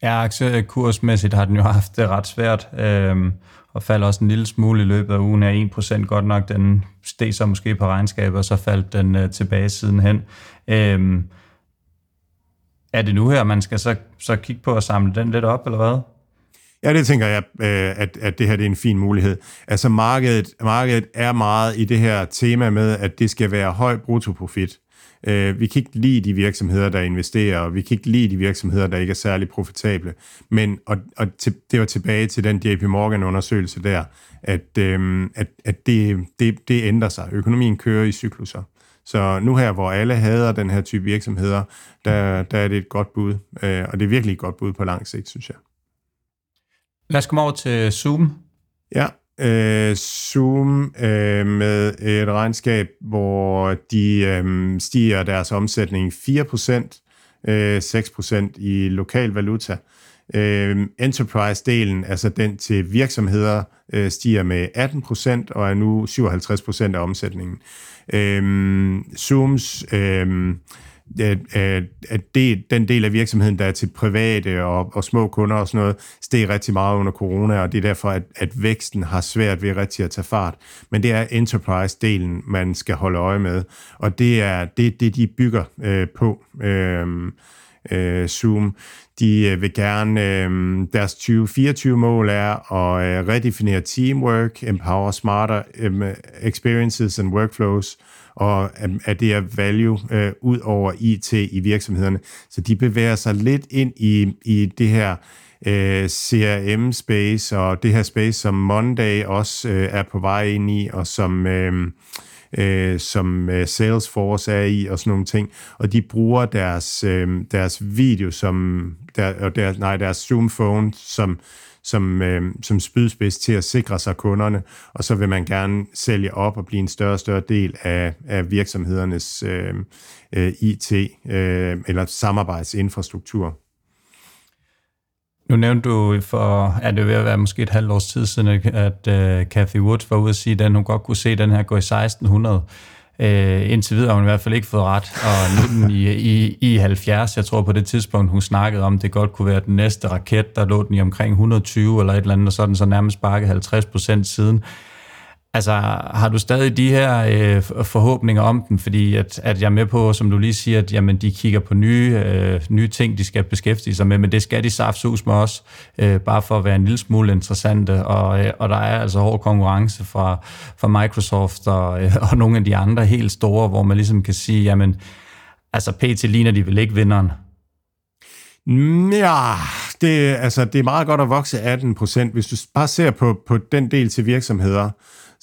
Ja, aktiekursmæssigt har den jo haft det ret svært, øh, og faldt også en lille smule i løbet af ugen af 1% godt nok. Den steg så måske på regnskabet, og så faldt den øh, tilbage sidenhen. Øh, er det nu her, man skal så, så kigge på at samle den lidt op, eller hvad? Ja, det tænker jeg, øh, at, at det her det er en fin mulighed. Altså markedet, markedet er meget i det her tema med, at det skal være høj bruttoprofit. Øh, vi kan ikke lide de virksomheder, der investerer, og vi kan ikke lide de virksomheder, der ikke er særlig profitable. Men, og, og til, det var tilbage til den JP Morgan-undersøgelse der, at, øh, at, at det, det, det ændrer sig. Økonomien kører i cykluser. Så nu her, hvor alle hader den her type virksomheder, der, der er det et godt bud, øh, og det er virkelig et godt bud på lang sigt, synes jeg. Lad os komme over til Zoom. Ja, øh, Zoom øh, med et regnskab, hvor de øh, stiger deres omsætning 4%, øh, 6% i lokal valuta. Øh, Enterprise-delen, altså den til virksomheder, øh, stiger med 18% og er nu 57% af omsætningen. Øh, Øhm, Zooms øh, at, at det, den del af virksomheden, der er til private og, og små kunder og sådan noget, steg rigtig meget under corona, og det er derfor, at, at væksten har svært ved rigtig at tage fart. Men det er enterprise-delen, man skal holde øje med, og det er det, det de bygger øh, på. Øh, øh, Zoom. De øh, vil gerne, øh, deres 2024-mål er at øh, redefinere teamwork, empower smarter øh, experiences and workflows, og at det er value øh, ud over IT i virksomhederne. Så de bevæger sig lidt ind i, i det her øh, CRM-space, og det her space, som Monday også øh, er på vej ind i, og som... Øh, øh, som øh, Salesforce er i og sådan nogle ting, og de bruger deres, øh, deres video som, der, og der, nej, deres Zoom Phone som, som, øh, som spydspids til at sikre sig kunderne, og så vil man gerne sælge op og blive en større og større del af, af virksomhedernes øh, øh, IT øh, eller samarbejdsinfrastruktur. Nu nævnte du for, at det ved at være måske et halvt års tid siden, at øh, uh, Kathy Woods var ude at sige, at hun godt kunne se den her gå i 1600. Uh, øh, indtil videre har hun i hvert fald ikke fået ret, og nu den i, i, i 70. Jeg tror på det tidspunkt, hun snakkede om, det godt kunne være den næste raket, der lå den i omkring 120 eller et eller andet, og så er den så nærmest sparket 50 procent siden. Altså, har du stadig de her øh, forhåbninger om den? Fordi at, at jeg er med på, som du lige siger, at jamen, de kigger på nye, øh, nye ting, de skal beskæftige sig med, men det skal de saftsus med os, øh, bare for at være en lille smule interessante. Og, øh, og der er altså hård konkurrence fra, fra Microsoft og, øh, og nogle af de andre helt store, hvor man ligesom kan sige, jamen, altså PT ligner de vel ikke vinderen? Ja, det, altså, det er meget godt at vokse 18 procent. Hvis du bare ser på, på den del til virksomheder,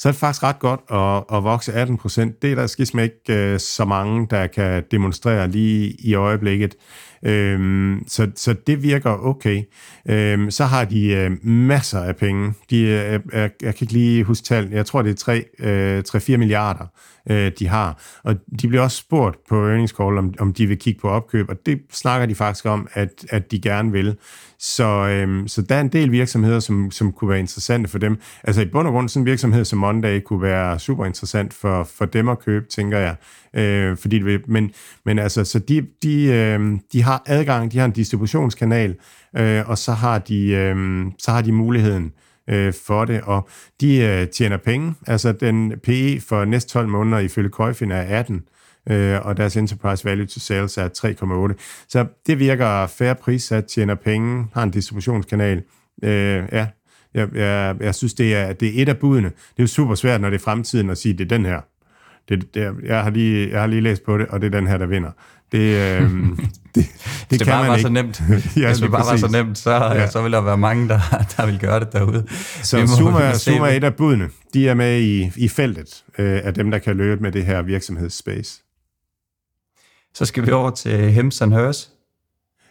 så er det faktisk ret godt at, at vokse 18 procent. Det er der skidt ikke øh, så mange, der kan demonstrere lige i øjeblikket. Øhm, så, så det virker okay. Øhm, så har de øh, masser af penge. De, øh, jeg, jeg kan ikke lige huske tal. Jeg tror, det er 3-4 øh, milliarder, øh, de har. Og de bliver også spurgt på earnings call, om, om de vil kigge på opkøb, og det snakker de faktisk om, at, at de gerne vil. Så, øhm, så der er en del virksomheder, som, som kunne være interessante for dem. Altså i bund og grund, sådan en virksomhed som Monday kunne være super interessant for, for dem at købe, tænker jeg. Øh, fordi det vil, men, men altså, så de, de, øh, de har adgang, de har en distributionskanal, øh, og så har de, øh, så har de muligheden øh, for det, og de øh, tjener penge. Altså den PE for næste 12 måneder ifølge Køjfin er 18, øh, og deres enterprise value to sales er 3,8. Så det virker fair pris at tjener penge, har en distributionskanal. Øh, ja, jeg, jeg, jeg synes, det er, det er et af budene. Det er jo super svært, når det er fremtiden at sige, det er den her. Det, det, jeg, har lige, jeg har lige læst på det, og det er den her, der vinder. Det, øh, det, det, det kan bare man var ikke. så nemt, ja, hvis det bare præcis. var så nemt, så, ja. så ville der være mange, der, der vil gøre det derude. Så Zuma, Zuma er et af budene. De er med i, i feltet øh, af dem, der kan løbe med det her virksomhedsspace. Så skal vi over til Hems and Hers.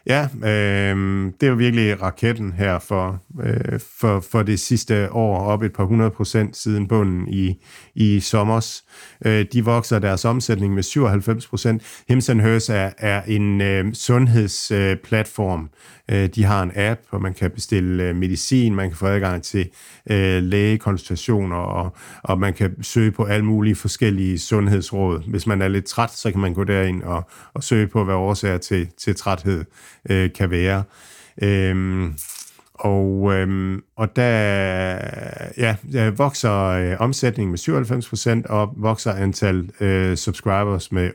Ja, øh, det er virkelig raketten her for, øh, for, for det sidste år, op et par hundrede procent siden bunden i, i sommers. Øh, de vokser deres omsætning med 97 procent. Hims Hers er, er en øh, sundhedsplatform. Øh, de har en app, hvor man kan bestille øh, medicin, man kan få adgang til øh, lægekonsultationer, og, og man kan søge på alle mulige forskellige sundhedsråd. Hvis man er lidt træt, så kan man gå derind og, og søge på, hvad årsager til, til træthed øh, kan være. Øh, og, øhm, og der ja, der vokser øh, omsætningen med 97%, og vokser antal øh, subscribers med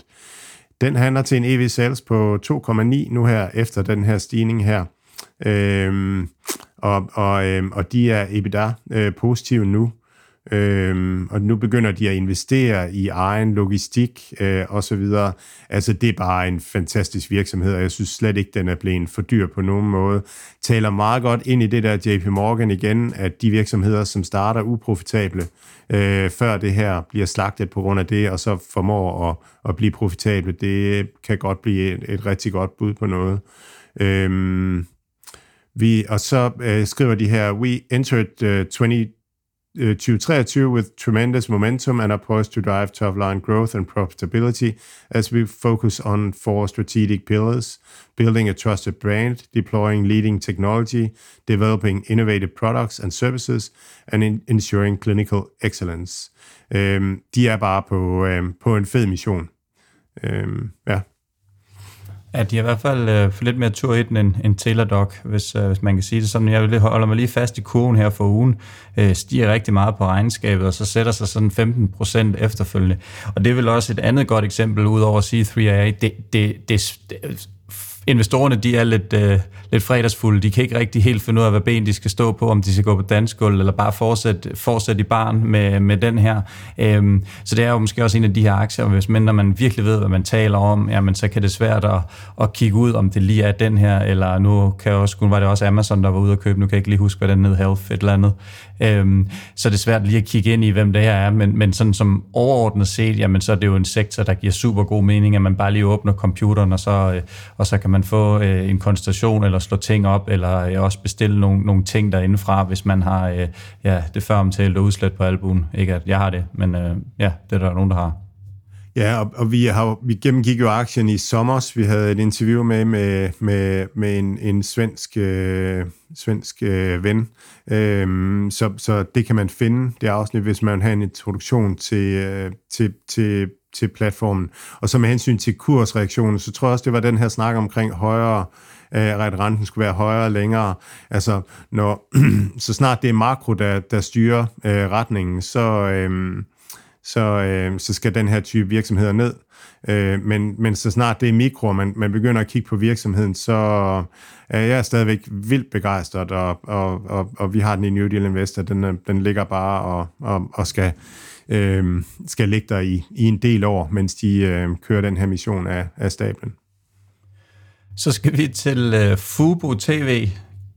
88%. Den handler til en EV sales på 2,9 nu her, efter den her stigning her. Øhm, og, og, øhm, og de er EBITDA øh, positive nu. Øhm, og nu begynder de at investere i egen logistik øh, og så videre. Altså det er bare en fantastisk virksomhed, og jeg synes slet ikke, den er blevet for dyr på nogen måde. Taler meget godt ind i det der JP Morgan igen, at de virksomheder, som starter uprofitable, øh, før det her bliver slagtet på grund af det, og så formår at, at blive profitable, det kan godt blive et, et rigtig godt bud på noget. Øhm, vi, og så øh, skriver de her, we entered øh, uh, 20 Øh, 2023 with tremendous momentum and are poised to drive top line growth and profitability as we focus on four strategic pillars building a trusted brand, deploying leading technology, developing innovative products and services, and in ensuring clinical excellence. Um, de er bare på, um, på en fed mission. Um, ja. Ja, de har i hvert fald øh, for lidt mere tur i den end, end Teladoc, hvis, øh, hvis man kan sige det sådan. Jeg vil holder mig lige fast i kurven her for ugen, øh, stiger rigtig meget på regnskabet, og så sætter sig sådan 15 procent efterfølgende. Og det er vel også et andet godt eksempel, ud over C3A. Det, det, det, det investorerne de er lidt, øh, lidt fredagsfulde. De kan ikke rigtig helt finde ud af, hvad ben de skal stå på, om de skal gå på dansk gulv, eller bare fortsætte, fortsætte i barn med, med den her. Øhm, så det er jo måske også en af de her aktier, hvis mindre man virkelig ved, hvad man taler om, jamen, så kan det svært at, at kigge ud, om det lige er den her, eller nu kan jeg også, var det også Amazon, der var ude at købe, nu kan jeg ikke lige huske, hvad den hed, Health, et eller andet. Øhm, så det er svært lige at kigge ind i, hvem det her er, men, men sådan som overordnet set, jamen, så er det jo en sektor, der giver super god mening, at man bare lige åbner computeren, og så, øh, og så kan man få øh, en konstellation, eller slå ting op, eller øh, også bestille nogle, nogle ting derindefra, hvis man har øh, ja, det før omtalte udslæt på albuen. Ikke at jeg har det, men øh, ja, det er der nogen, der har. Ja, og, og vi, har, vi gennemgik jo aktien i sommer. Vi havde et interview med med, med, med en, en svensk, øh, svensk øh, ven, øhm, så, så det kan man finde, det afsnit, hvis man vil have en introduktion til, øh, til, til, til platformen. Og så med hensyn til kursreaktionen, så tror jeg også, det var den her snak omkring højere øh, at renten skulle være højere længere. Altså, når, så snart det er makro, der, der styrer øh, retningen, så, øh, så, øh, så skal den her type virksomheder ned. Øh, men, men så snart det er mikro, og man, man begynder at kigge på virksomheden, så øh, er jeg stadigvæk vildt begejstret, og, og, og, og vi har den i New Deal Investor, den, øh, den ligger bare og, og, og skal, øh, skal ligge der i, i en del år, mens de øh, kører den her mission af, af stablen. Så skal vi til øh, Fubo TV.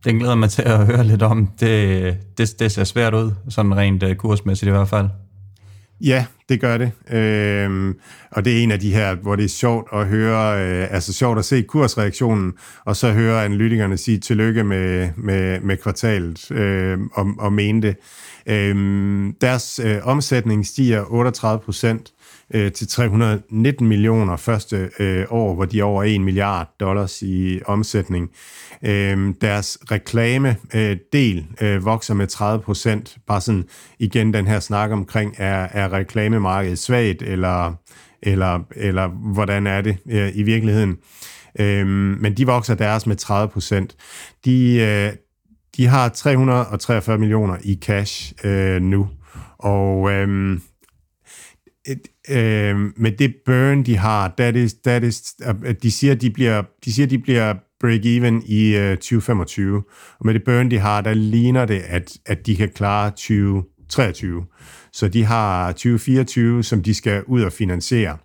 Den glæder mig til at høre lidt om. Det, det, det ser svært ud, sådan rent øh, kursmæssigt i hvert fald. Ja, det gør det. Øhm, og det er en af de her, hvor det er sjovt at høre, øh, altså sjovt at se kursreaktionen, og så høre analytikerne sige tillykke med, med, med kvartalet øh, og, og mene det. Øhm, deres øh, omsætning stiger 38 procent øh, til 319 millioner første øh, år, hvor de er over 1 milliard dollars i omsætning. Øh, deres reklame-del øh, øh, vokser med 30 procent. Bare sådan igen den her snak omkring, er, er reklamemarkedet svagt, eller, eller, eller hvordan er det øh, i virkeligheden? Øh, men de vokser deres med 30 procent. De, øh, de har 343 millioner i cash øh, nu, og øh, et, øh, med det burn, de har, that is, that is, de siger, de bliver, de siger, de bliver break-even i uh, øh, 2025. Og med det burn, de har, der ligner det, at, at de kan klare 2023. Så de har 2024, som de skal ud og finansiere.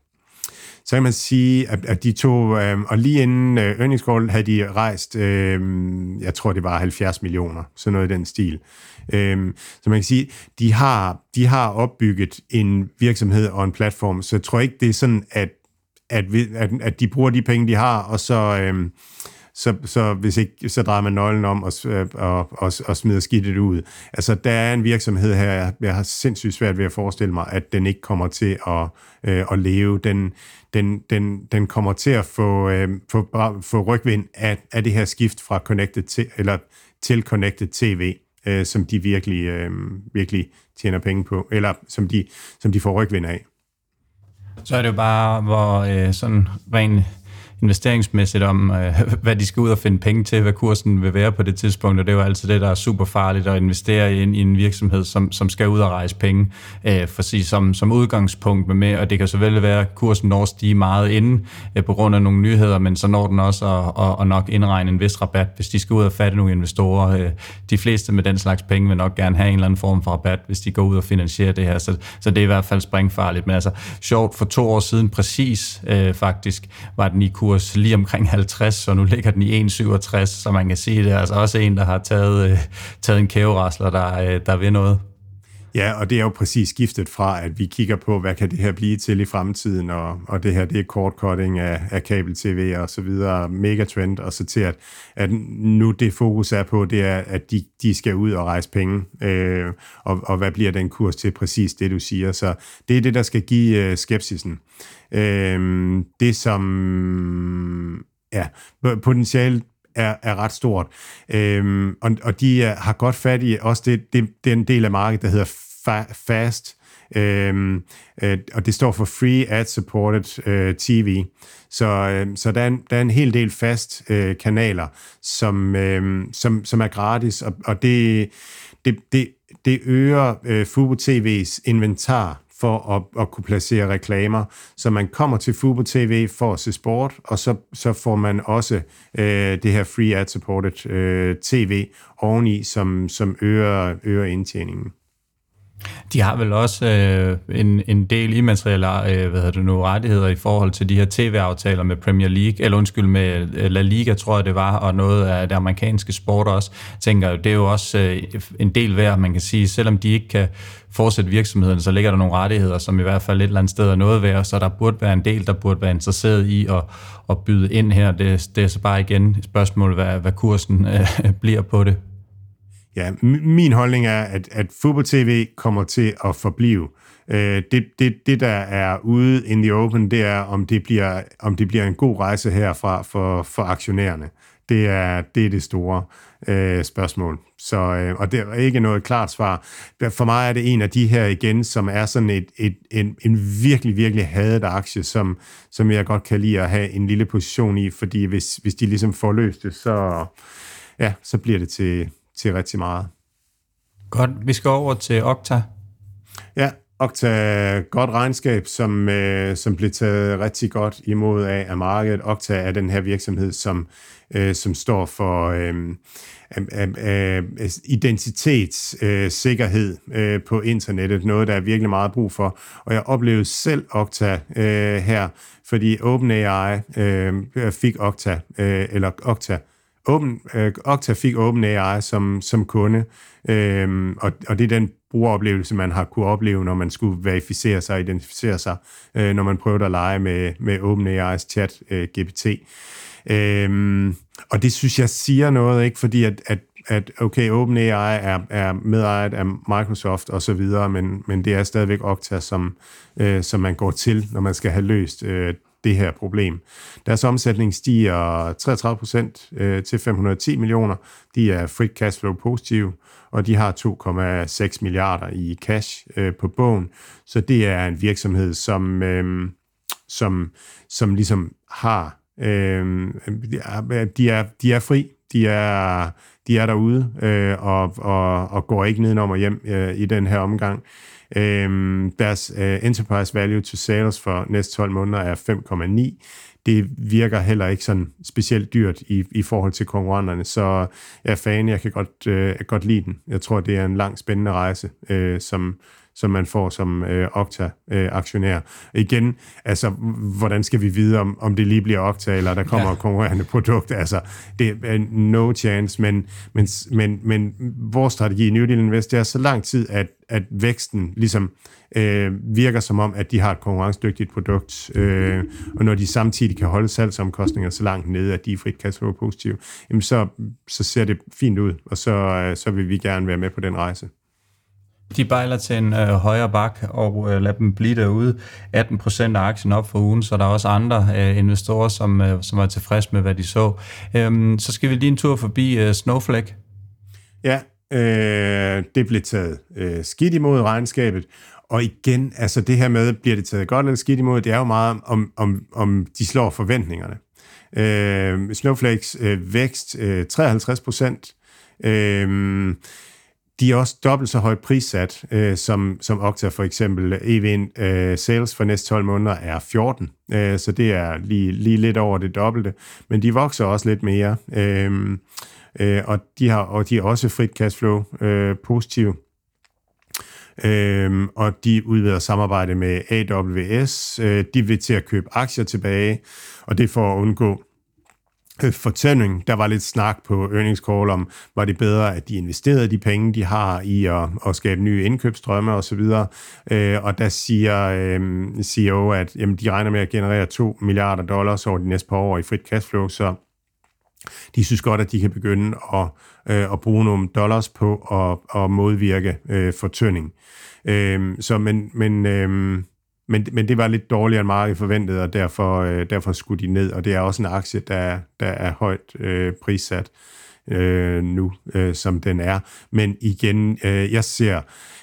Så kan man sige, at, at de to, øh, og lige inden øh, earnings call havde de rejst, øh, jeg tror det var 70 millioner, sådan noget i den stil. Øh, så man kan sige, de har, de har opbygget en virksomhed og en platform, så jeg tror ikke, det er sådan, at, at, at, at de bruger de penge, de har, og så... Øhm, så, så hvis ikke, så drejer man nøglen om og, øh, og, og, og smider skidtet ud. Altså, der er en virksomhed her, jeg har sindssygt svært ved at forestille mig, at den ikke kommer til at, øh, at leve. Den, den, den, den kommer til at få, øh, få, få rygvind af, af det her skift fra Connected til, eller til Connected TV, øh, som de virkelig, øh, virkelig tjener penge på, eller som de, som de får rygvind af. Så er det jo bare, hvor øh, sådan rent investeringsmæssigt om, øh, hvad de skal ud og finde penge til, hvad kursen vil være på det tidspunkt, og det er jo altid det, der er super farligt at investere i en, i en virksomhed, som, som skal ud og rejse penge, øh, for sige, som, som udgangspunkt med, med, og det kan selvfølgelig være, at kursen når stige meget inden øh, på grund af nogle nyheder, men så når den også at, og, og nok indregne en vis rabat, hvis de skal ud og fatte nogle investorer. Øh, de fleste med den slags penge vil nok gerne have en eller anden form for rabat, hvis de går ud og finansierer det her, så, så det er i hvert fald springfarligt, men altså sjovt, for to år siden præcis øh, faktisk, var den i kurs lige omkring 50, og nu ligger den i 1,67, så man kan sige, det er altså også en, der har taget, øh, taget en kæverasler, der, øh, der vil noget. Ja, og det er jo præcis skiftet fra, at vi kigger på, hvad kan det her blive til i fremtiden, og, og det her, det er kortcutting af, af kabel-tv og så videre, megatrend, og så til, at, at nu det fokus er på, det er, at de, de skal ud og rejse penge, øh, og, og hvad bliver den kurs til præcis det, du siger. Så det er det, der skal give øh, skepsisen. Øh, det, som ja, potentielt er, er ret stort. Øhm, og, og de er, har godt fat i også det, det, den del af markedet, der hedder fa- fast Øhm, øh, og det står for Free Ad Supported øh, TV. Så, øh, så der, er en, der er en hel del fast øh, kanaler, som, øh, som, som er gratis, og, og det, det, det, det øger øh, Fubo TV's inventar for at, at kunne placere reklamer. Så man kommer til Fubo TV for at se sport, og så, så får man også øh, det her free ad-supported øh, TV oveni, som, som øger, øger indtjeningen. De har vel også øh, en, en del immaterielle øh, hvad hedder det nu, rettigheder i forhold til de her tv-aftaler med Premier League, eller undskyld med øh, La Liga, tror jeg det var, og noget af det amerikanske sport også. Jeg det er jo også øh, en del værd, man kan sige, selvom de ikke kan fortsætte virksomheden, så ligger der nogle rettigheder, som i hvert fald et eller andet sted er noget værd, så der burde være en del, der burde være interesseret i at, at byde ind her. Det, det er så bare igen et spørgsmål, hvad, hvad kursen øh, bliver på det. Ja, min holdning er, at, at fodbold-tv kommer til at forblive. Øh, det, det, det, der er ude in the open, det er, om det bliver, om det bliver en god rejse herfra for, for aktionærerne. Det er det, er det store øh, spørgsmål. Så, øh, og det er ikke noget klart svar. For mig er det en af de her igen, som er sådan et, et, en, en virkelig, virkelig hadet aktie, som, som jeg godt kan lide at have en lille position i, fordi hvis, hvis de ligesom får løst det, så, ja, så bliver det til, til rigtig meget. Godt, vi skal over til Okta. Ja, Okta, godt regnskab, som, øh, som blev taget rigtig godt imod af, af markedet. Okta er den her virksomhed, som, øh, som står for øh, øh, øh, identitetssikkerhed øh, øh, på internettet. Noget, der er virkelig meget brug for. Og jeg oplevede selv Okta øh, her, fordi OpenAI øh, fik Okta, øh, eller Okta, Øh, Open, øh, Okta fik OpenAI som, som kunde, øh, og, og det er den brugeroplevelse, man har kunne opleve, når man skulle verificere sig og identificere sig, øh, når man prøvede at lege med, med OpenAI's chat øh, GPT. Øh, og det synes jeg siger noget, ikke? fordi at, at at okay, OpenAI er, er medejet af Microsoft og så videre, men, men det er stadigvæk Okta, som, øh, som man går til, når man skal have løst øh, det her problem. Deres omsætning stiger 33 procent øh, til 510 millioner. De er free cash flow positive, og de har 2,6 milliarder i cash øh, på bogen. Så det er en virksomhed, som, øh, som, som ligesom har... De, er, de er fri. De er, de er derude øh, og, og, og går ikke nedenom og hjem øh, i den her omgang. Øhm, deres øh, enterprise value to sales for næste 12 måneder er 5,9. Det virker heller ikke sådan specielt dyrt i, i forhold til konkurrenterne, så jeg er fan, jeg kan godt, øh, godt lide den. Jeg tror, det er en lang spændende rejse, øh, som, som man får som øh, Okta-aktionær. Øh, Igen, altså, hvordan skal vi vide, om, om det lige bliver Okta, eller der kommer ja. konkurrerende produkt? Altså, det er no chance, men, men, men, men vores strategi i New Deal Invest, det er så lang tid, at, at væksten ligesom øh, virker som om, at de har et konkurrencedygtigt produkt, øh, og når de samtidig kan holde salgsomkostninger så langt nede, at de er frit cashflow positive, jamen så, så ser det fint ud, og så, øh, så vil vi gerne være med på den rejse. De bejler til en øh, højere bak og øh, lader dem blive derude. 18 procent af aktien op for ugen, så der er også andre øh, investorer, som, øh, som er tilfredse med, hvad de så. Øhm, så skal vi lige en tur forbi øh, Snowflake. Ja, øh, det blev taget øh, skidt imod regnskabet, og igen, altså det her med, bliver det taget godt eller skidt imod, det er jo meget om, om, om de slår forventningerne. Øh, Snowflakes øh, vækst øh, 53 procent. Øh, de er også dobbelt så højt prissat, øh, som, som Okta for eksempel. EVN øh, sales for næste 12 måneder er 14, øh, så det er lige, lige lidt over det dobbelte. Men de vokser også lidt mere, øh, øh, og, de har, og de er også frit cashflow øh, positive. Øhm, og de udvider samarbejde med AWS. Øh, de vil til at købe aktier tilbage, og det for at undgå Øh, fortælling. Der var lidt snak på earnings call om, var det bedre, at de investerede de penge, de har i at, at skabe nye indkøbsstrømme osv. Øh, og der siger øh, CEO, at jamen, de regner med at generere 2 milliarder dollars over de næste par år i frit cashflow, så de synes godt, at de kan begynde at, øh, at bruge nogle dollars på at, at modvirke øh, fortønding. Øh, så men, men øh, men, men det var lidt dårligere end meget forventet, og derfor, øh, derfor skulle de ned, og det er også en aktie, der, der er højt øh, prissat øh, nu, øh, som den er. Men igen, øh, jeg ser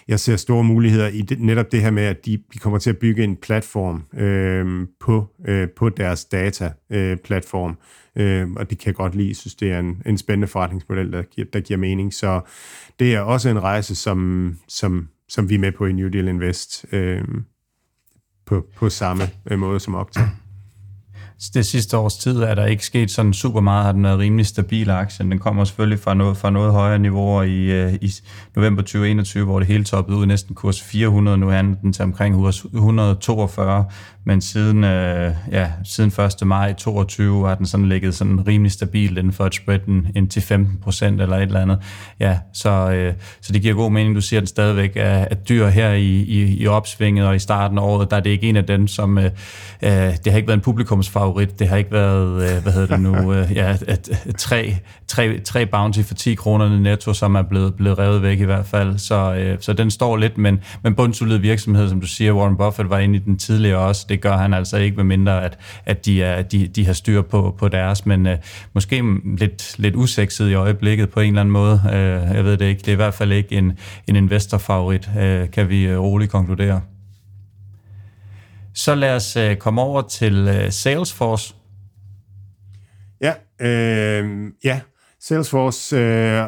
jeg ser store muligheder i det, netop det her med, at de, de kommer til at bygge en platform øh, på, øh, på deres data-platform, øh, øh, og det kan jeg godt lide. Jeg synes, det er en, en spændende forretningsmodel, der giver, der giver mening. Så det er også en rejse, som, som, som vi er med på i New Deal Invest øh, på, på samme øh, måde som Okta det sidste års tid er der ikke sket sådan super meget, har den været rimelig stabil aktien. Den kommer selvfølgelig fra noget, fra noget højere niveauer i, øh, i november 2021, hvor det hele toppede ud næsten kurs 400. Nu handler den til omkring 142, men siden, øh, ja, siden 1. maj 22 har den sådan ligget sådan rimelig stabil inden for et spread ind til 15 procent eller et eller andet. Ja, så, øh, så det giver god mening, du siger, at den stadigvæk er, er dyr her i, i, i opsvinget og i starten af året. Der er det ikke en af dem, som øh, øh, det har ikke været en publikumsfavorit. Det har ikke været, øh, hvad hedder det nu, øh, ja, et, tre, tre, tre bounty for 10 kroner netto, som er blevet, blevet revet væk i hvert fald. Så, øh, så den står lidt, men, men bundsolid virksomhed, som du siger, Warren Buffett var inde i den tidligere også det gør han altså ikke, medmindre at, at de, er, de, de har styr på, på deres, men øh, måske lidt, lidt usekset i øjeblikket på en eller anden måde. Øh, jeg ved det ikke. Det er i hvert fald ikke en, en investorfavorit, øh, kan vi øh, roligt konkludere. Så lad os øh, komme over til øh, Salesforce. Ja, øh, ja. Salesforce øh,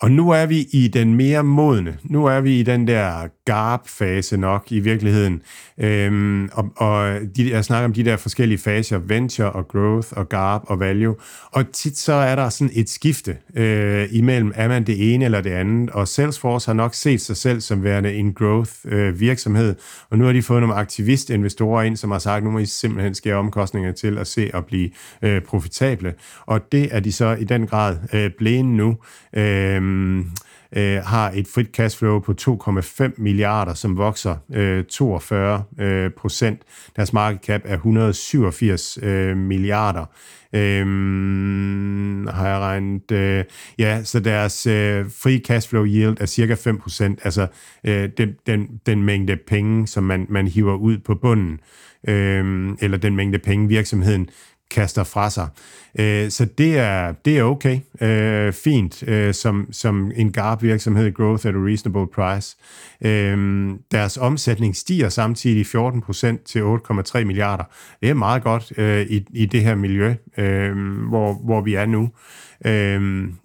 og nu er vi i den mere modne. Nu er vi i den der garb-fase nok i virkeligheden. Øhm, og og de, jeg snakker om de der forskellige faser, venture og growth og garb og value. Og tit så er der sådan et skifte øh, imellem, er man det ene eller det andet. Og Salesforce har nok set sig selv som værende en growth-virksomhed. Øh, og nu har de fået nogle aktivistinvestorer ind, som har sagt, nu må I simpelthen skære omkostninger til at se at blive øh, profitable. Og det er de så i den grad øh, blæne nu. Øh, øh, øh, har et frit cashflow på 2,5 milliarder, som vokser øh, 42 øh, procent. Deres market cap er 187 øh, milliarder. Øhm, har jeg regnet. Øh, ja, så deres øh, free cashflow yield er cirka 5%, altså øh, den, den, den mængde penge, som man, man hiver ud på bunden, øh, eller den mængde penge, virksomheden kaster fra sig. Øh, så det er, det er okay, øh, fint, øh, som, som en GARP-virksomhed, Growth at a Reasonable Price. Øh, deres omsætning stiger samtidig 14% til 8,3 milliarder. Det er meget godt øh, i, i det her miljø, øh, hvor, hvor vi er nu.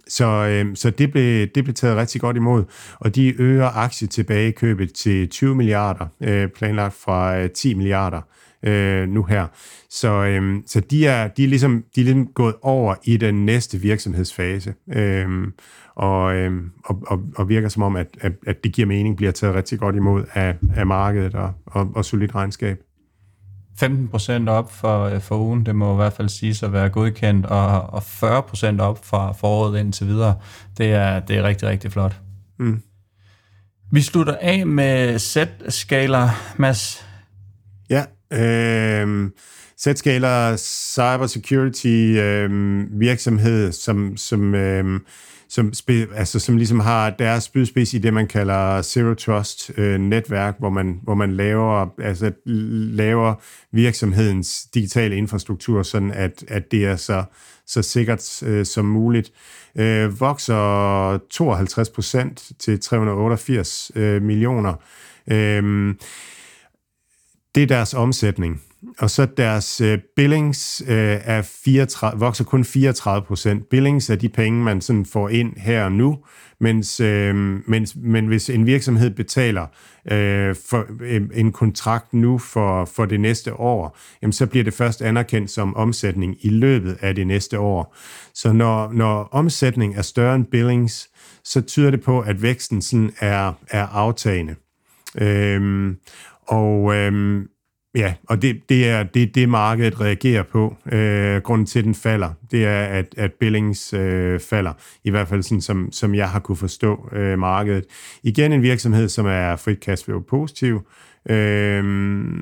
så så det, blev, det blev taget rigtig godt imod, og de øger aktietilbagekøbet til 20 milliarder, planlagt fra 10 milliarder øh, nu her. Så, øh, så de, er, de, er ligesom, de er ligesom gået over i den næste virksomhedsfase, øh, og, øh, og, og, og virker som om, at, at, at det giver mening, bliver taget rigtig godt imod af, af markedet og, og, og solidt regnskab. 15 procent op for, øh, for ugen, det må i hvert fald sige at være godkendt, og, og 40 procent op fra foråret indtil videre. Det er, det er rigtig, rigtig flot. Mm. Vi slutter af med Z-skaler, Mads. Ja, øh, Zscaler cybersecurity øh, virksomhed, som, som, øh, som, spe, altså, som ligesom har deres spydspids i det, man kalder Zero Trust øh, netværk, hvor man, hvor man laver, altså, laver virksomhedens digitale infrastruktur, sådan at, at det er så, så sikkert øh, som muligt. Øh, vokser 52 procent til 388 øh, millioner. Øh, det er deres omsætning. Og så deres øh, billings øh, er 34, vokser kun 34 procent. Billings er de penge, man sådan får ind her og nu, mens, øh, mens, men hvis en virksomhed betaler øh, for øh, en kontrakt nu for, for det næste år, jamen så bliver det først anerkendt som omsætning i løbet af det næste år. Så når, når omsætning er større end billings, så tyder det på, at væksten sådan er, er aftagende. Øh, og øhm, ja, og det, det er det, det markedet reagerer på. Øh, grunden til, at den falder, det er, at, at billings øh, falder. I hvert fald sådan, som, som jeg har kunne forstå øh, markedet. Igen en virksomhed, som er frit cashflow positiv, øh,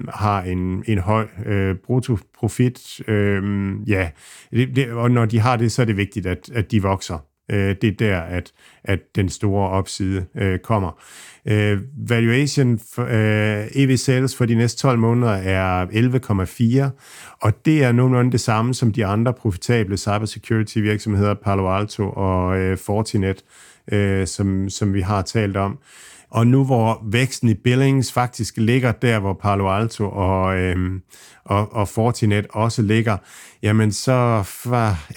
har en, en høj øh, bruttoprofit. Øh, ja, det, det, og når de har det, så er det vigtigt, at, at de vokser. Øh, det er der, at, at den store opside øh, kommer. Øh, valuation for, øh, EV sales for de næste 12 måneder er 11,4, og det er nogenlunde det samme som de andre profitable cybersecurity virksomheder, Palo Alto og øh, Fortinet, øh, som, som vi har talt om. Og nu hvor væksten i billings faktisk ligger der, hvor Palo Alto og, øhm, og, og Fortinet også ligger, jamen så,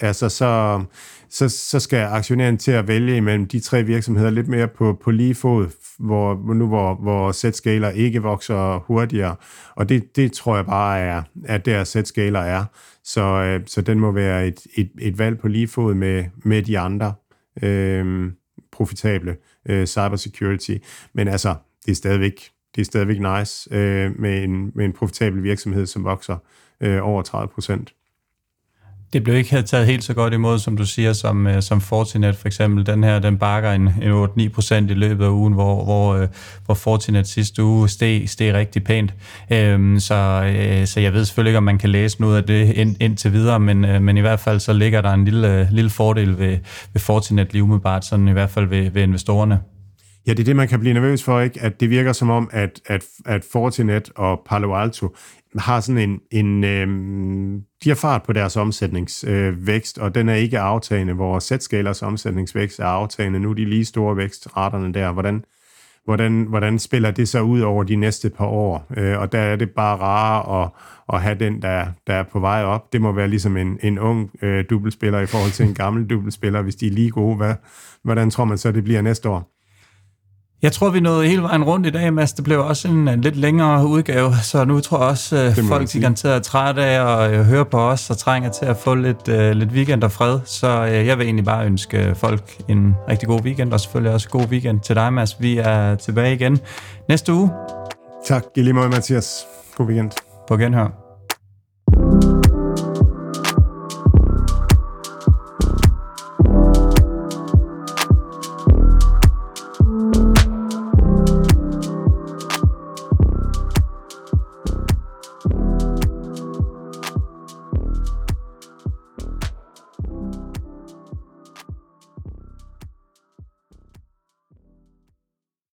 altså så, så, så skal aktionæren til at vælge imellem de tre virksomheder lidt mere på, på lige fod, hvor, nu hvor, hvor Z-scaler ikke vokser hurtigere. Og det, det tror jeg bare er, at der Z-scaler er. Så, øh, så den må være et, et, et valg på lige fod med, med de andre øh, profitable øh, cybersecurity. Men altså, det er stadigvæk, det er stadigvæk nice øh, med, en, med en profitabel virksomhed, som vokser øh, over 30 procent. Det blev ikke taget helt så godt imod, som du siger, som, øh, som Fortinet for eksempel. Den her, den bakker en, en 8-9 procent i løbet af ugen, hvor, hvor, øh, hvor Fortinet sidste uge steg, steg rigtig pænt. Øhm, så, øh, så jeg ved selvfølgelig ikke, om man kan læse noget af det ind, indtil videre, men, øh, men i hvert fald så ligger der en lille, øh, lille fordel ved, ved Fortinet lige umiddelbart, sådan i hvert fald ved, ved investorerne. Ja, det er det, man kan blive nervøs for, ikke? At det virker som om, at, at, at Fortinet og Palo Alto har sådan en, en øh, de har fart på deres omsætningsvækst, øh, og den er ikke aftagende, hvor sætskalers omsætningsvækst er aftagende. Nu er de lige store vækstraterne der. Hvordan, hvordan, hvordan spiller det så ud over de næste par år? Øh, og der er det bare rare at, at have den, der, der er på vej op. Det må være ligesom en, en ung øh, dubbelspiller i forhold til en gammel dubbelspiller, hvis de er lige gode. Hvad, hvordan tror man så, det bliver næste år? Jeg tror, vi nåede hele vejen rundt i dag, Mads. Det blev også en, en lidt længere udgave, så nu tror jeg også, at øh, folk de garanteret er trætte af at uh, høre på os og trænger til at få lidt, uh, lidt weekend og fred. Så uh, jeg vil egentlig bare ønske folk en rigtig god weekend, og selvfølgelig også god weekend til dig, Mads. Vi er tilbage igen næste uge. Tak, i lige måde, Mathias. God weekend. På genhør.